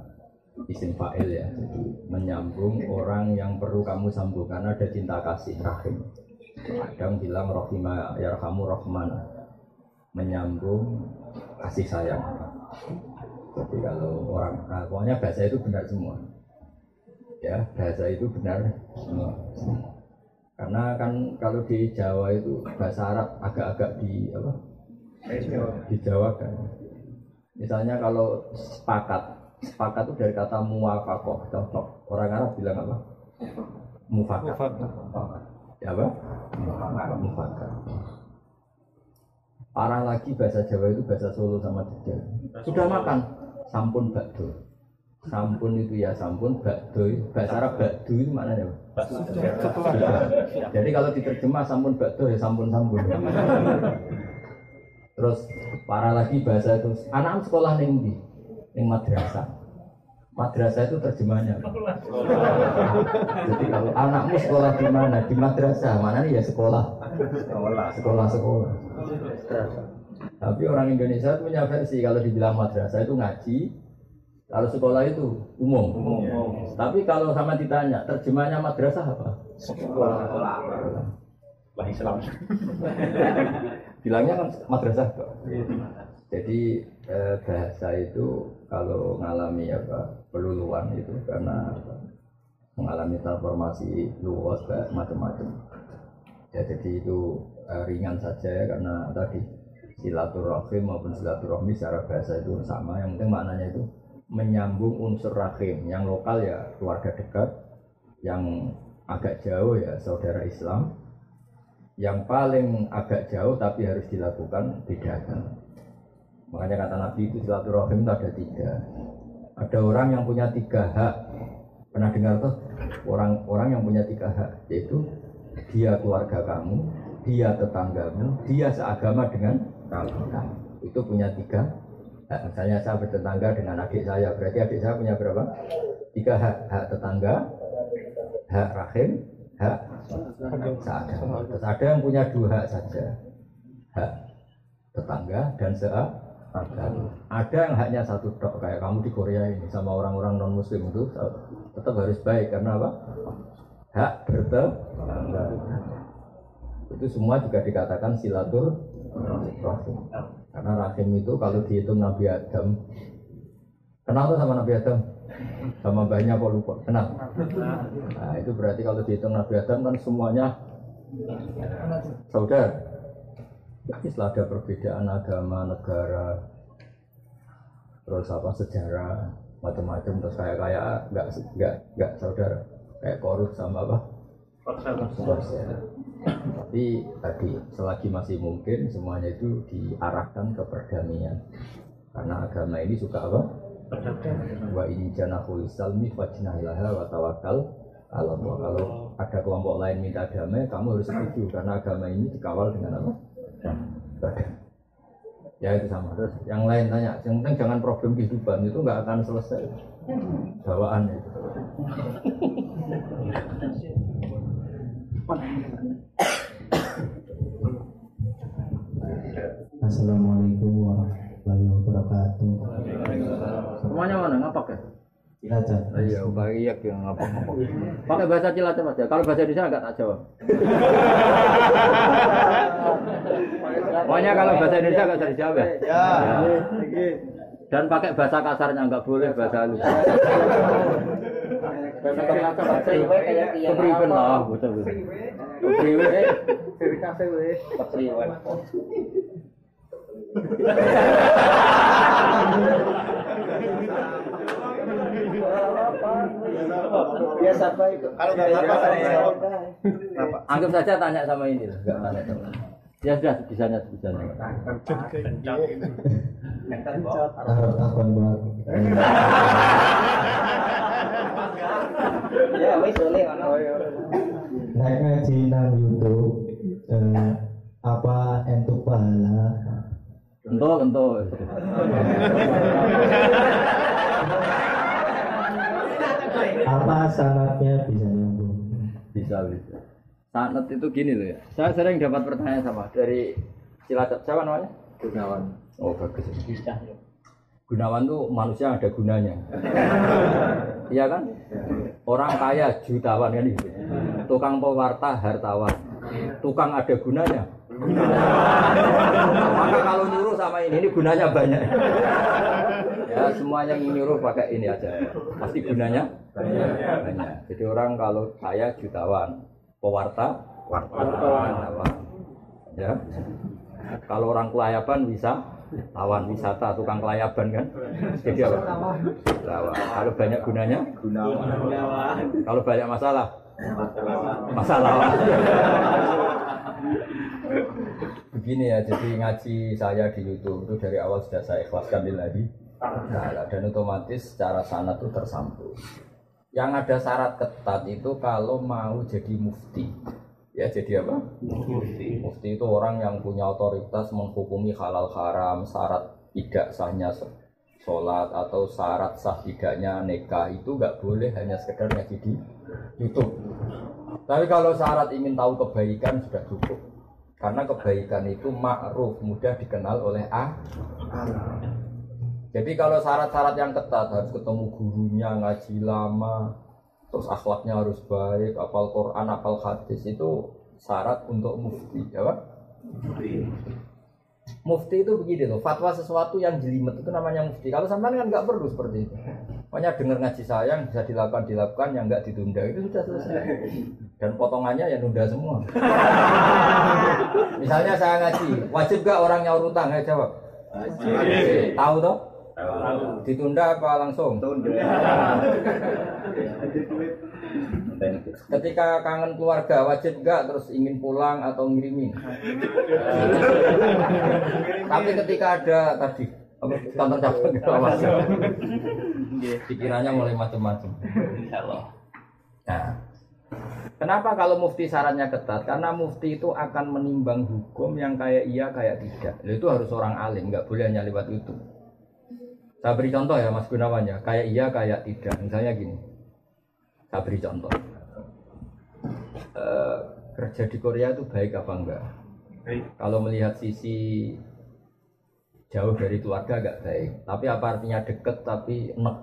isim fa'il ya. Jadi menyambung orang yang perlu kamu sambung karena ada cinta kasih rahim. Kadang bilang rohima ya kamu rohman menyambung kasih sayang. Jadi kalau orang nah, pokoknya bahasa itu benar semua. Ya bahasa itu benar semua. Karena kan kalau di Jawa itu bahasa Arab agak-agak di apa? Di Jawa kan. Misalnya kalau sepakat, sepakat itu dari kata muwafakoh, cocok. Orang Arab bilang apa? Mufakat. Mufakat. Ya apa? Mufakat. Parah lagi bahasa Jawa itu bahasa Solo sama Jogja. Sudah makan? Sampun bakdo. Sampun itu ya sampun, bakdo itu- bahasa Arab bakdo itu maknanya apa? Jadi kalau diterjemah sampun bakdo ya sampun sampun. Terus parah lagi bahasa itu anak sekolah ning ndi? Ning madrasah. Madrasah itu terjemahnya. Jadi kalau anakmu sekolah di mana? Di madrasah. Mana nih ya sekolah. Sekolah sekolah. Tapi orang Indonesia punya versi kalau dibilang madrasah itu ngaji, kalau sekolah itu umum. Tapi kalau sama ditanya, terjemahnya madrasah apa? Lah Islam. Bilangnya kan madrasah kok. Jadi eh, bahasa itu kalau mengalami apa peluluan itu karena apa, mengalami transformasi luas kayak macam-macam. Ya jadi itu eh, ringan saja ya karena tadi silaturahim maupun silaturahmi secara bahasa itu sama. Yang penting maknanya itu menyambung unsur rahim. Yang lokal ya keluarga dekat, yang agak jauh ya saudara Islam, yang paling agak jauh tapi harus dilakukan agama. Makanya kata Nabi itu silaturahim itu ada tiga. Ada orang yang punya tiga hak. Pernah dengar tuh orang-orang yang punya tiga hak, yaitu dia keluarga kamu, dia tetanggamu, dia seagama dengan kamu. Itu punya tiga hak. Misalnya saya bertetangga dengan adik saya, berarti adik saya punya berapa? Tiga hak. Hak tetangga, hak rahim, hak seagama. Terus ada yang punya dua hak saja. Hak tetangga dan seagama. Ada yang haknya satu tok kayak kamu di Korea ini sama orang-orang non muslim itu tetap harus baik karena apa? Hak bertetangga. Itu semua juga dikatakan silatur. Karena rahim itu kalau dihitung Nabi Adam Kenal tuh sama Nabi Adam? Sama banyak kok lupa. Kenal? Nah itu berarti kalau dihitung Nabi Adam kan semuanya saudara. Tapi setelah ada perbedaan agama, negara, terus apa sejarah, macam-macam terus kayak kayak nggak nggak nggak saudara, kayak korup sama apa? Korsel. Tapi tadi selagi masih mungkin semuanya itu diarahkan ke perdamaian. Karena agama ini suka apa? Wa in janahul salmi fajnahilaha wa tawakkal ala Allah. Kalau ada kelompok lain minta damai, kamu harus setuju karena agama ini dikawal dengan apa? Ya itu sama. Terus yang lain tanya, yang penting jangan problem kehidupan itu nggak akan selesai. Bawaan itu. Assalamualaikum warahmatullahi wabarakatuh. Semuanya mana ngapak ya? Cilacap. Iya, pakai iya yang ngapak ngapak. Pakai bahasa Cilacap aja. Kalau bahasa Indonesia nggak tak jawab. Pokoknya kalau bahasa Indonesia nggak usah dijawab ya. Ya. Dan pakai bahasa kasarnya nggak boleh bahasa halus. Biasa. Kalau nggak apa? Anggap saja tanya sama ini lah, nggak tanya sama. Ya sudah, bisanya bisanya. Harap akan buat. Ya, wis boleh ono. Naik ngaji nang YouTube. eh, apa entuk pahala? Kentul, kentul. Apa syaratnya bisa nyambung? Bisa, bisa. Sanat itu gini loh ya. Saya sering dapat pertanyaan sama dari Cilacap. Siapa namanya? Gunawan. Oh bagus. Gunawan tuh manusia ada gunanya. Iya kan? Orang kaya jutawan kan gitu. Tukang pewarta hartawan. Tukang ada gunanya. Maka kalau nyuruh sama ini, ini gunanya banyak. Ya semuanya yang nyuruh pakai ini aja. Pasti gunanya banyak. Jadi orang kalau kaya jutawan, pewarta wartawan. Ya. Kalau orang kelayaban bisa lawan wisata tukang kelayaban kan? Jadi apa? Lawan. Kalau banyak gunanya? Kalau banyak masalah? Masalah. Begini ya jadi ngaji saya di YouTube itu dari awal sudah saya ikhlaskan lagi. Dan otomatis secara sanat itu tersambung. Yang ada syarat ketat itu kalau mau jadi mufti ya jadi apa? Mufti. Mufti itu orang yang punya otoritas menghukumi halal haram, syarat tidak sahnya sholat atau syarat sah tidaknya nikah itu nggak boleh hanya sekedar ngaji di YouTube. Tapi kalau syarat ingin tahu kebaikan sudah cukup. Karena kebaikan itu ma'ruf, mudah dikenal oleh A. Jadi kalau syarat-syarat yang ketat harus ketemu gurunya, ngaji lama, terus akhlaknya harus baik, apal Quran, apal hadis itu syarat untuk mufti, ya Pak? Mufti itu begini loh, fatwa sesuatu yang jelimet itu namanya mufti. Kalau sampean kan nggak perlu seperti itu. Pokoknya dengar ngaji saya yang bisa dilakukan dilakukan, yang nggak ditunda itu sudah selesai. Dan potongannya ya nunda semua. Misalnya saya ngaji, wajib gak orang nyaur utang? Ya jawab. Wajib. Tahu toh? Ditunda apa langsung? Ketika kangen keluarga wajib enggak terus ingin pulang atau ngirimin. Tapi ketika ada tadi cabang gitu masuk. Pikirannya mulai macam-macam. Nah, Kenapa kalau mufti syaratnya ketat? Karena mufti itu akan menimbang hukum yang kayak iya kayak tidak. Itu harus orang alim, nggak boleh hanya lewat itu. Saya beri contoh ya Mas Gunawan ya, kayak iya kayak tidak. Misalnya gini, saya beri contoh. Eh, kerja di Korea itu baik apa enggak? Kalau melihat sisi jauh dari keluarga agak baik. Tapi apa artinya deket tapi enek?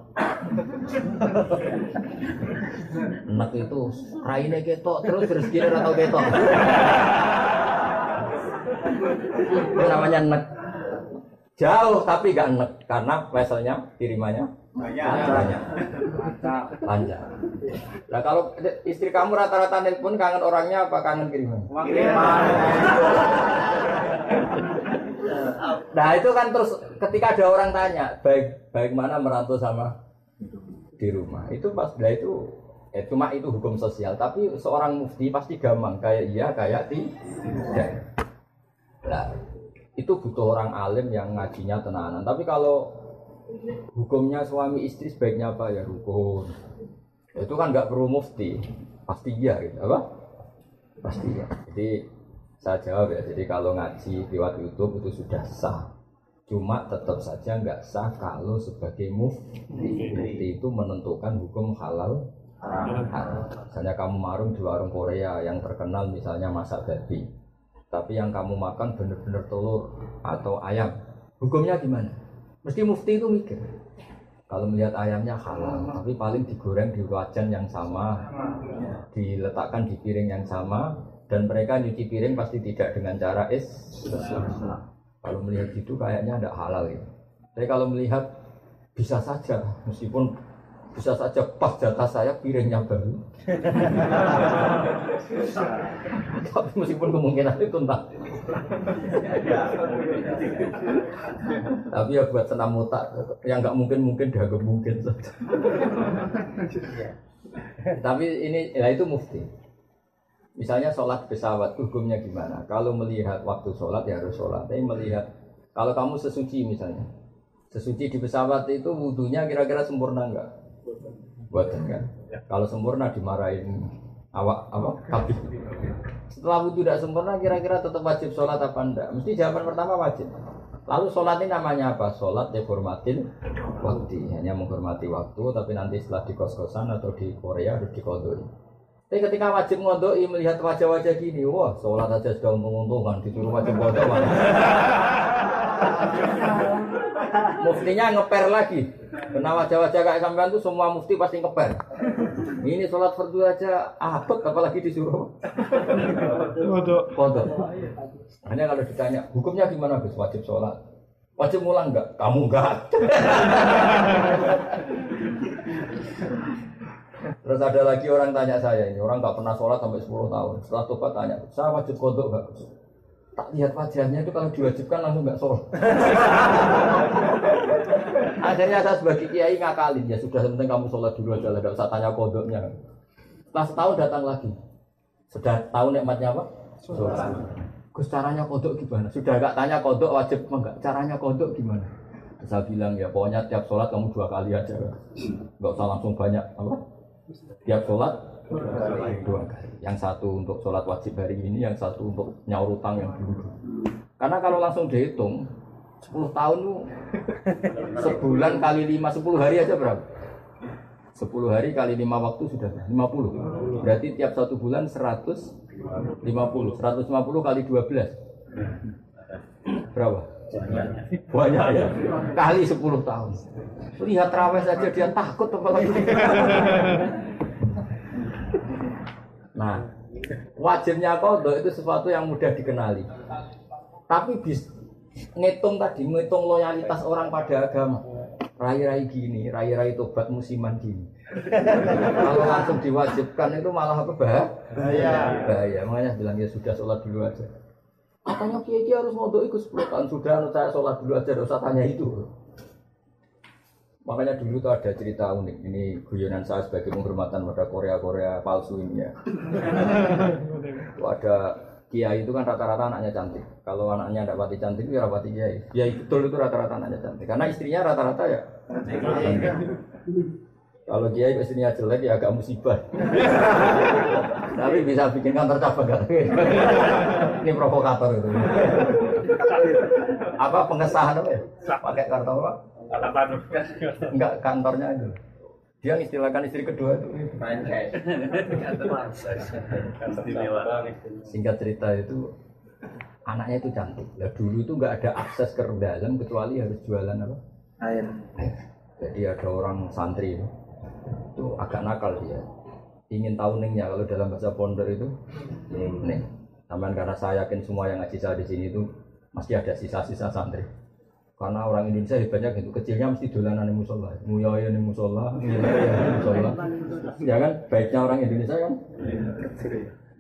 enek itu raine ketok terus rezeki atau ketok. itu namanya enek. Jauh tapi gak enek karena veselnya kirimannya banyak. Lancar. Nah kalau istri kamu rata-rata nelpon kangen orangnya apa kangen kiriman? Nah itu kan terus ketika ada orang tanya baik baik mana merantau sama di rumah itu pas nah itu eh, cuma itu hukum sosial tapi seorang mufti pasti gampang kayak iya kayak tidak. Nah itu butuh orang alim yang ngajinya tenanan. Tapi kalau hukumnya suami istri sebaiknya apa ya rukun. Itu kan nggak perlu mufti, pasti iya gitu apa? Pasti ya. Jadi saya jawab ya. Jadi kalau ngaji lewat YouTube itu sudah sah. Cuma tetap saja nggak sah kalau sebagai mufti. Mufti itu menentukan hukum halal haram. Misalnya kamu marung di warung Korea yang terkenal misalnya masak babi tapi yang kamu makan benar-benar telur atau ayam, hukumnya gimana? Mesti mufti itu mikir. Kalau melihat ayamnya halal, tapi paling digoreng di wajan yang sama, diletakkan di piring yang sama, dan mereka nyuci piring pasti tidak dengan cara es. Kalau melihat itu kayaknya tidak halal ya. Tapi kalau melihat bisa saja, meskipun bisa saja pas jatah saya piringnya baru. Tapi meskipun kemungkinan itu entah. Tapi ya buat senam otak yang nggak mungkin mungkin dianggap mungkin saja. Tapi ini ya itu mufti. Misalnya sholat pesawat hukumnya gimana? Kalau melihat waktu sholat ya harus sholat. Tapi melihat kalau kamu sesuci misalnya, sesuci di pesawat itu wudhunya kira-kira sempurna enggak? Buatan kan? Kalau sempurna dimarahin awak apa kabin. Setelah wudhu tidak sempurna kira-kira tetap wajib sholat apa enggak? Mesti jawaban pertama wajib. Lalu sholat ini namanya apa? Sholat dihormatin waktu, hanya menghormati waktu, tapi nanti setelah di kos-kosan atau di Korea harus dikodoi. Tapi ketika wajib ngodoi melihat wajah-wajah gini, wah sholat aja sudah untung-untungan, disuruh wajib ngodoi. Muftinya ngeper lagi. Karena wajah-wajah kayak sampean tuh semua mufti pasti ngeper. Ini sholat fardu aja abot apalagi disuruh Untuk kodok. Hanya kalau ditanya hukumnya gimana Gus? Wajib sholat. Wajib mulang enggak? Kamu enggak. Terus ada lagi orang tanya saya ini, orang nggak pernah sholat sampai 10 tahun. Setelah tobat tanya, saya wajib kodok nggak? Tak lihat wajahnya itu kalau diwajibkan langsung nggak sholat. Akhirnya saya sebagai kiai ngakalin ya sudah penting kamu sholat dulu aja lah, nggak usah tanya kodoknya. Setelah setahun datang lagi, sudah tahu nikmatnya apa? Sholat. Gus caranya kodok gimana? Sudah nggak tanya kodok wajib enggak? Caranya kodok gimana? Saya bilang ya pokoknya tiap sholat kamu dua kali aja, nggak usah langsung banyak apa? Tiap sholat dua kali. Yang satu untuk sholat wajib hari ini, yang satu untuk nyaur utang yang dulu. Karena kalau langsung dihitung 10 tahun tuh sebulan kali 5 10 hari aja berapa? 10 hari kali 5 waktu sudah 50. Berarti tiap satu bulan 150. 150 kali 12. Berapa? Banyak ya. Kali 10 tahun. Lihat raweh saja dia takut apalagi. Nah, wajibnya kodok itu sesuatu yang mudah dikenali. Tapi bis ngitung tadi, ngitung loyalitas orang pada agama. Rai-rai gini, rai-rai tobat musiman gini. Kalau langsung diwajibkan itu malah apa bahaya? Bahaya. Makanya bilang ya sudah sholat dulu aja. Katanya kiai harus mau ikut 10 tahun sudah, saya sholat dulu aja, tidak usah tanya itu. Makanya dulu tuh ada cerita unik. Ini guyonan saya sebagai penghormatan pada Korea-Korea palsu ini ya. Itu ada kiai itu kan rata-rata anaknya cantik. Kalau anaknya tidak pati cantik, ya rapati kiai. Kiai betul itu rata-rata anaknya cantik. Karena istrinya rata-rata ya. Kalau kiai istrinya jelek ya agak musibah. Tapi bisa bikin kantor cabang kan? Ini provokator itu. apa pengesahan apa ya? Pakai kartu apa? Enggak kantornya aja. Dia istilahkan istri kedua itu. Singkat cerita itu anaknya itu cantik. Lah dulu itu nggak ada akses ke dalam kecuali harus jualan apa? Air. Jadi ada orang santri itu, itu agak nakal dia. Ingin tahu ningnya kalau dalam bahasa pondok itu ning. Taman karena saya yakin semua yang ngaji saya di sini itu masih ada sisa-sisa santri. Karena orang Indonesia hebatnya gitu, kecilnya mesti dolanan di musola, nguyoyo di musola, musola. Ya kan, baiknya orang Indonesia kan?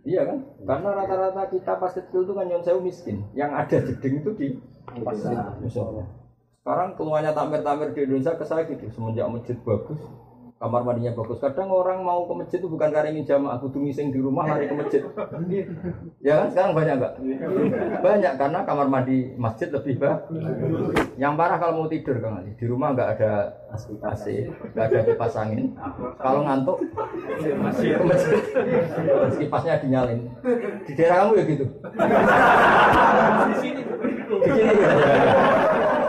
Iya kan? Karena rata-rata kita pas kecil itu kan nyon sewu miskin. Yang ada jeding itu di musola. Sekarang keluarnya tamer-tamer di Indonesia ke saya gitu, semenjak masjid bagus, kamar mandinya bagus. Kadang orang mau ke masjid itu bukan karena ingin jamaah, kudu ngising di rumah lari ke masjid. Ya kan sekarang banyak nggak? Banyak karena kamar mandi masjid lebih bagus. Yang parah kalau mau tidur Kang Ali, di rumah nggak ada AC, nggak ada kipas angin. Kalau ngantuk ke masjid, kipasnya dinyalin. Di daerah kamu ya gitu. Di sini. Di sini. ya.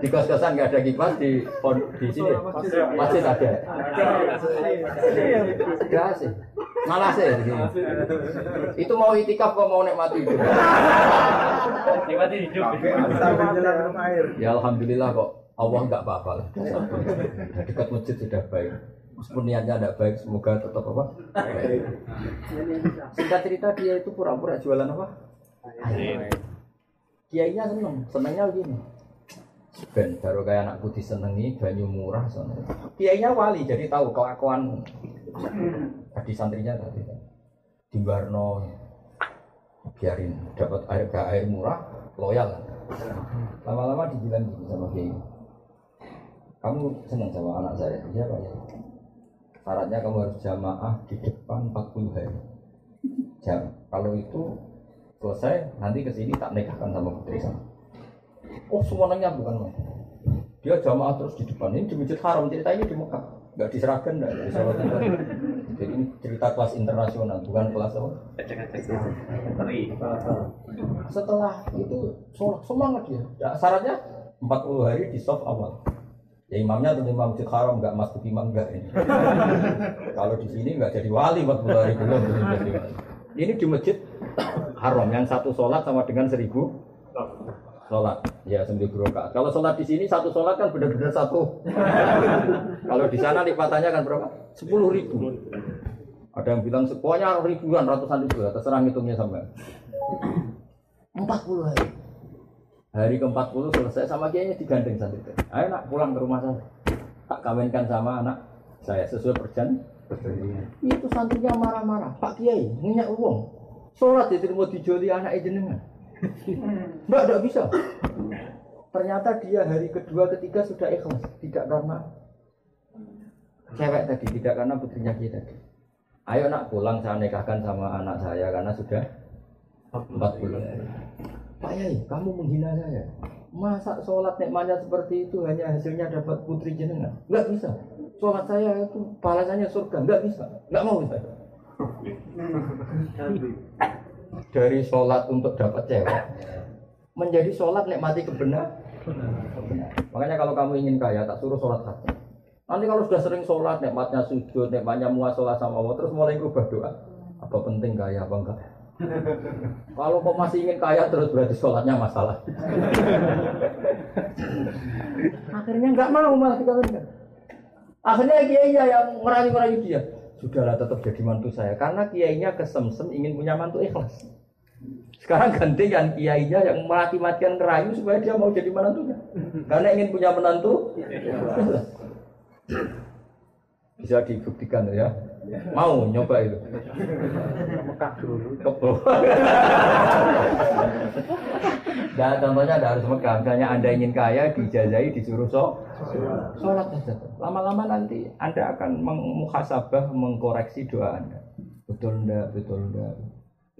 Di kos-kosan nggak ada kipas di pon- di sini masjid ada. Ada sih. Malah sih. Itu mau itikaf kok mau nikmati hidup. nikmati hidup. Ya alhamdulillah kok Allah nggak apa-apa lah. Sudah Dekat masjid sudah baik. Meskipun niatnya tidak baik, semoga tetap apa? Singkat cerita dia itu pura-pura jualan apa? Kiainya seneng, senengnya begini. Ben baru kayak anakku disenengi banyu murah sana. Kiainya wali jadi tahu kelakuan. Tadi santrinya tadi di Barno biarin dapat air gak air murah loyal. Lama-lama dibilang gitu sama kiai. Kamu senang sama anak saya? Iya pak. Ya syaratnya kamu harus jamaah di depan 40 hari. Jam. Kalau itu selesai nanti ke sini tak nikahkan sama putri saya oh semuanya bukan mas dia jamaah terus di depan. Ini di masjid haram cerita ini di Mekah. Nggak di Seragen nggak di jadi ini cerita kelas internasional bukan kelas apa? Setelah itu semangat dia. Ya, syaratnya 40 hari di soft awal. Ya imamnya tentu imam masjid haram nggak masuk imam nggak ini. Kalau di sini nggak jadi wali 40 hari belum ini di masjid haram yang satu sholat sama dengan seribu sholat ya sembilan puluh rakaat. Kalau sholat di sini satu sholat kan benar-benar satu. Kalau di sana lipatannya kan berapa? Sepuluh ribu. Ada yang bilang pokoknya ribuan, ratusan ribu, ya, terserah ngitungnya sampai. Empat puluh hari. Hari ke 40 selesai sama kiainya digandeng santri. Ayo nak pulang ke rumah saya. Tak kawinkan sama anak saya sesuai perjan. Itu santrinya marah-marah. Pak Kiai, minyak uang. Sholat diterima dijoli anak jenengan. Enggak, enggak bisa. Ternyata dia hari kedua, ketiga sudah ikhlas. Tidak karena cewek tadi, tidak karena putrinya kita tadi. Ayo nak pulang saya nikahkan sama anak saya karena sudah 40 hari. Pak Yai, kamu menghina saya. Masa sholat nikmatnya seperti itu hanya hasilnya dapat putri jenengan? Enggak bisa. Sholat saya itu balasannya surga. Enggak bisa. Enggak mau saya. Dari sholat untuk dapat cewek menjadi sholat nikmati kebenar. Makanya kalau kamu ingin kaya, tak suruh sholat hati. Nanti kalau sudah sering sholat, nikmatnya sujud, nikmatnya muasalah sama Allah, terus mulai berubah doa. Apa penting kaya apa enggak? Kalau kok masih ingin kaya terus berarti sholatnya masalah. Akhirnya nggak mau malah dikawinkan. Akhirnya kiainya yang merayu-merayu dia. Sudahlah tetap jadi mantu saya karena kiainya kesemsem ingin punya mantu ikhlas. Sekarang gantikan kiainya yang mati-matian ngerayu supaya dia mau jadi menantunya. Karena ingin punya menantu. ikhlas. Bisa dibuktikan ya. Mau nyoba itu. Mekah dulu. Dan contohnya ada harus Mekah. Misalnya Anda ingin kaya, dijajahi, disuruh so, sholat saja. Lama-lama nanti Anda akan mengmuhasabah, mengkoreksi doa Anda. Betul enggak, betul enggak.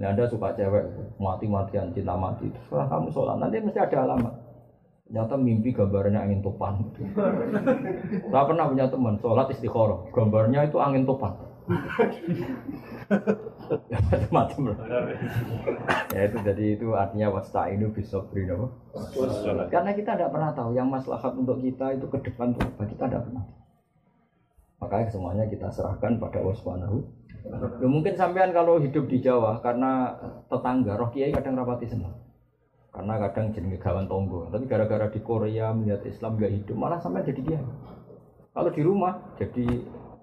Nah, Anda suka cewek, mati-matian, cinta mati. Setelah kamu sholat, nanti mesti ada alamat. Ternyata mimpi gambarnya angin topan. Saya pernah punya teman, sholat istiqoroh. Gambarnya itu angin topan. Macam-macam ya itu jadi itu artinya wasta ini bisa beri karena kita tidak pernah tahu yang maslahat untuk kita itu ke depan itu apa kita tidak pernah. Makanya semuanya kita serahkan pada Allah Subhanahu ya, mungkin sampean kalau hidup di Jawa karena tetangga roh kiai kadang rapati senang karena kadang jadi gawan tonggo. Tapi gara-gara di Korea melihat Islam gak hidup malah sampai jadi dia kalau di rumah jadi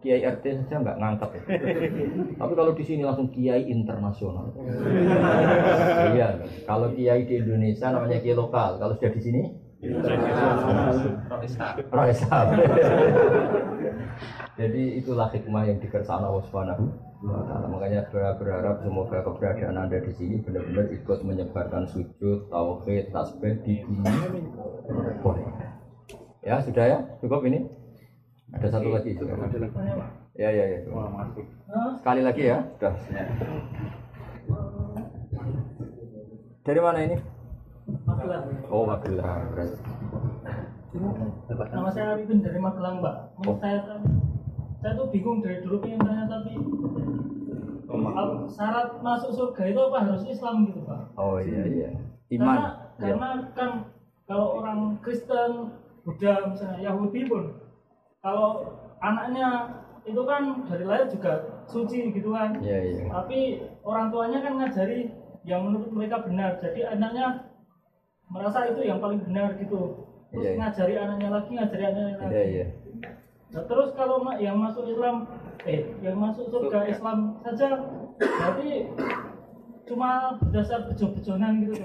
kiai RT saja nggak ngangkat ya. Tapi kalau di sini langsung kiai internasional. iya, kalau kiai di Indonesia namanya kiai lokal. Kalau sudah di sini Roisab. Jadi itulah hikmah yang dikersana Allah Subhanahu taala. Makanya berharap semoga keberadaan Anda di sini benar-benar ikut menyebarkan sujud, tauhid, tasbih di dunia. Ya, sudah ya? Cukup ini? Ada satu lagi. Ya, ya, ya. Sekali lagi ya. Sudah. Dari mana ini? Magelang. Oh, Magelang. Nama saya Arifin dari Magelang, Mbak. Mau Oh. saya saya tuh bingung dari dulu pengen tanya tapi al- syarat masuk surga itu apa harus Islam gitu, Pak? Oh iya iya. Karena Iman. Ya. karena kan kalau orang Kristen, Buddha, misalnya Yahudi pun kalau anaknya itu kan dari lahir juga suci gitu kan. Iya iya. Tapi orang tuanya kan ngajari yang menurut mereka benar. Jadi anaknya merasa itu yang paling benar gitu. Terus Iya, iya. ngajari anaknya lagi, ngajari anaknya lagi. Iya iya. Nah, terus kalau yang masuk Islam, eh, yang masuk surga Islam saja, berarti cuma berdasar bejo-bejonan gitu.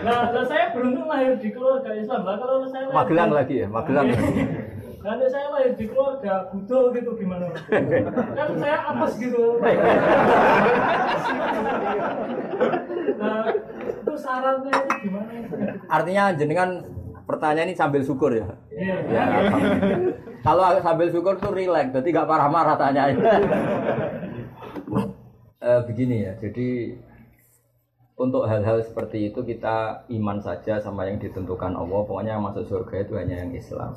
nah, nah, saya beruntung lahir di keluarga Islam. Lah kalau saya lahir Magelang di- lagi ya, Magelang. Kalau saya lahir di keluarga Budo gitu gimana? kan saya apes gitu. nah, itu syaratnya itu gimana? Artinya jenengan pertanyaan ini sambil syukur ya. Iya. Ya. Kalau sambil syukur tuh rileks, jadi nggak marah-marah tanya. Eh, begini ya, jadi untuk hal-hal seperti itu kita iman saja sama yang ditentukan Allah. Pokoknya yang masuk surga itu hanya yang Islam.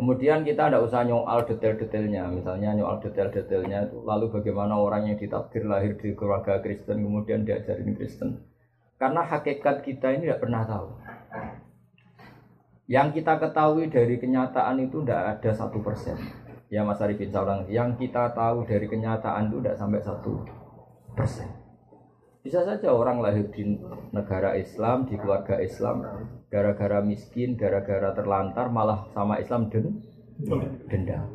Kemudian kita tidak usah nyoal detail-detailnya, misalnya nyoal detail-detailnya lalu bagaimana orang yang ditakdir lahir di keluarga Kristen kemudian diajarin Kristen. Karena hakikat kita ini tidak pernah tahu. Yang kita ketahui dari kenyataan itu tidak ada satu persen. Ya Mas Arifin saya ulang, yang kita tahu dari kenyataan itu tidak sampai satu persen. Bisa saja orang lahir di negara Islam, di keluarga Islam, gara-gara miskin, gara-gara terlantar, malah sama Islam den dendam.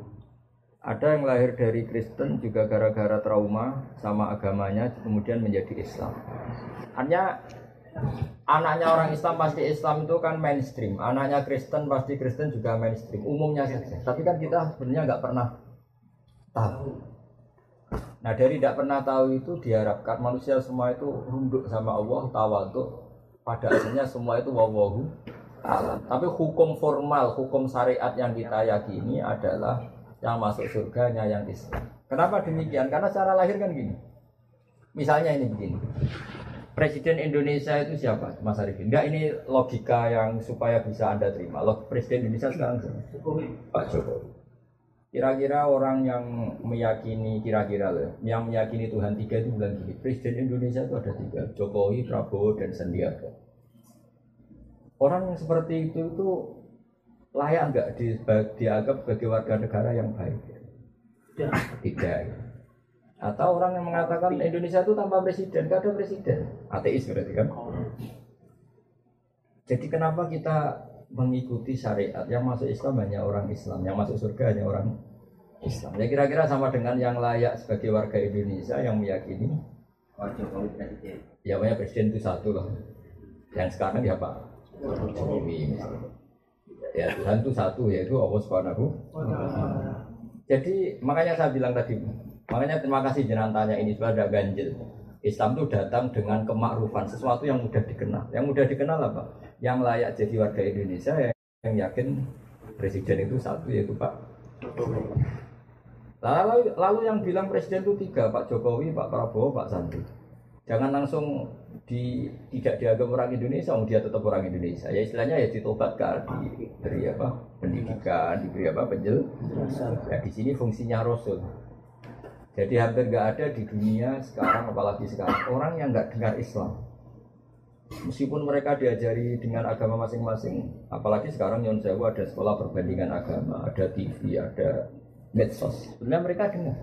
Ada yang lahir dari Kristen juga gara-gara trauma sama agamanya, kemudian menjadi Islam. Hanya anaknya orang Islam pasti Islam itu kan mainstream, anaknya Kristen pasti Kristen juga mainstream, umumnya saja. Tapi kan kita sebenarnya nggak pernah tahu. Nah dari tidak pernah tahu itu diharapkan manusia semua itu runduk sama Allah tawaduk pada akhirnya semua itu wawahu alam. Tapi hukum formal, hukum syariat yang kita yakini adalah yang masuk surganya yang Islam. Kenapa demikian? Karena secara lahir kan gini. Misalnya ini begini. Presiden Indonesia itu siapa, Mas Arifin? Enggak ini logika yang supaya bisa Anda terima. Log Presiden Indonesia sekarang siapa? Pak Jokowi. Kira-kira orang yang meyakini kira-kira loh, yang meyakini Tuhan tiga itu bilang gini, Presiden Indonesia itu ada tiga, Jokowi, Prabowo, dan Sandiaga. Orang yang seperti itu itu layak nggak di, dianggap sebagai warga negara yang baik? Tidak. Atau orang yang mengatakan Indonesia itu tanpa presiden, gak ada presiden, ateis berarti kan? Jadi kenapa kita mengikuti syariat yang masuk Islam hanya orang Islam, yang masuk surga hanya orang Islam. Ya kira-kira sama dengan yang layak sebagai warga Indonesia yang meyakini Jokowi presiden. ya banyak presiden itu satu lah. Yang sekarang ya Pak Jokowi. Ya Tuhan itu satu yaitu Allah Subhanahu. Jadi makanya saya bilang tadi, makanya terima kasih jenengan tanya ini ada ganjil. Islam itu datang dengan kemakrufan sesuatu yang mudah dikenal. Yang mudah dikenal apa? Yang layak jadi warga Indonesia yang, yang yakin presiden itu satu yaitu Pak. Lalu, lalu yang bilang presiden itu tiga, Pak Jokowi, Pak Prabowo, Pak Sandi. Jangan langsung di, tidak dianggap orang Indonesia, oh, dia tetap orang Indonesia. Ya istilahnya ya ditobatkan, diberi apa pendidikan, diberi apa penjelasan. Ya, di sini fungsinya Rasul. Jadi hampir nggak ada di dunia sekarang, apalagi sekarang orang yang nggak dengar Islam. Meskipun mereka diajari dengan agama masing-masing, apalagi sekarang Nyon Sewu ada sekolah perbandingan agama, ada TV, ada medsos. Sebenarnya mereka dengar.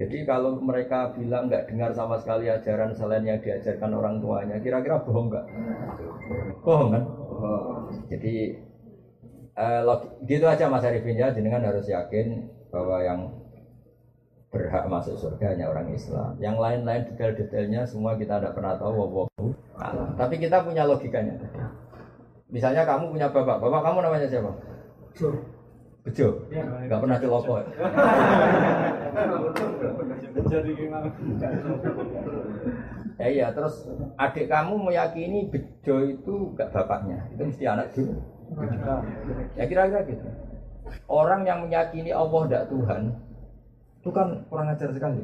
Jadi kalau mereka bilang nggak dengar sama sekali ajaran selain yang diajarkan orang tuanya, kira-kira bohong nggak? Bohong kan? Jadi eh, gitu aja Mas Arifin ya, jenengan harus yakin bahwa yang berhak masuk surga hanya orang Islam. Yang lain-lain detail-detailnya semua kita tidak pernah tahu. Wallahu a'lam. Tapi kita punya logikanya. Misalnya kamu punya bapak, bapak kamu namanya siapa? Bejo. Gak pernah celoko. ya? Ya iya, terus adik kamu meyakini Bejo itu gak bapaknya, itu mesti anak dulu. Ya kira-kira gitu. Orang yang meyakini Allah tidak Tuhan, itu kan kurang ajar sekali.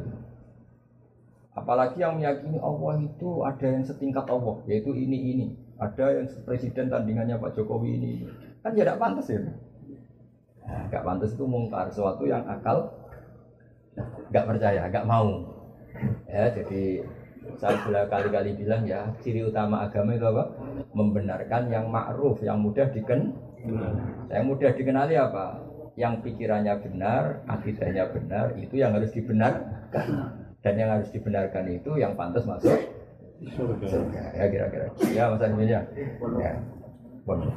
Apalagi yang meyakini Allah itu ada yang setingkat Allah, yaitu ini ini. Ada yang presiden tandingannya Pak Jokowi ini. Kan ya tidak pantas ya. Nah, gak pantas itu mungkar sesuatu yang akal gak percaya, gak mau. Ya, jadi saya sudah kali-kali bilang ya ciri utama agama itu apa? Membenarkan yang ma'ruf, yang mudah diken, yang mudah dikenali apa? Yang pikirannya benar, akidahnya benar, itu yang harus dibenarkan. Dan yang harus dibenarkan itu yang pantas masuk surga. Ya kira-kira. Ya Mas ya. Ya. Bon.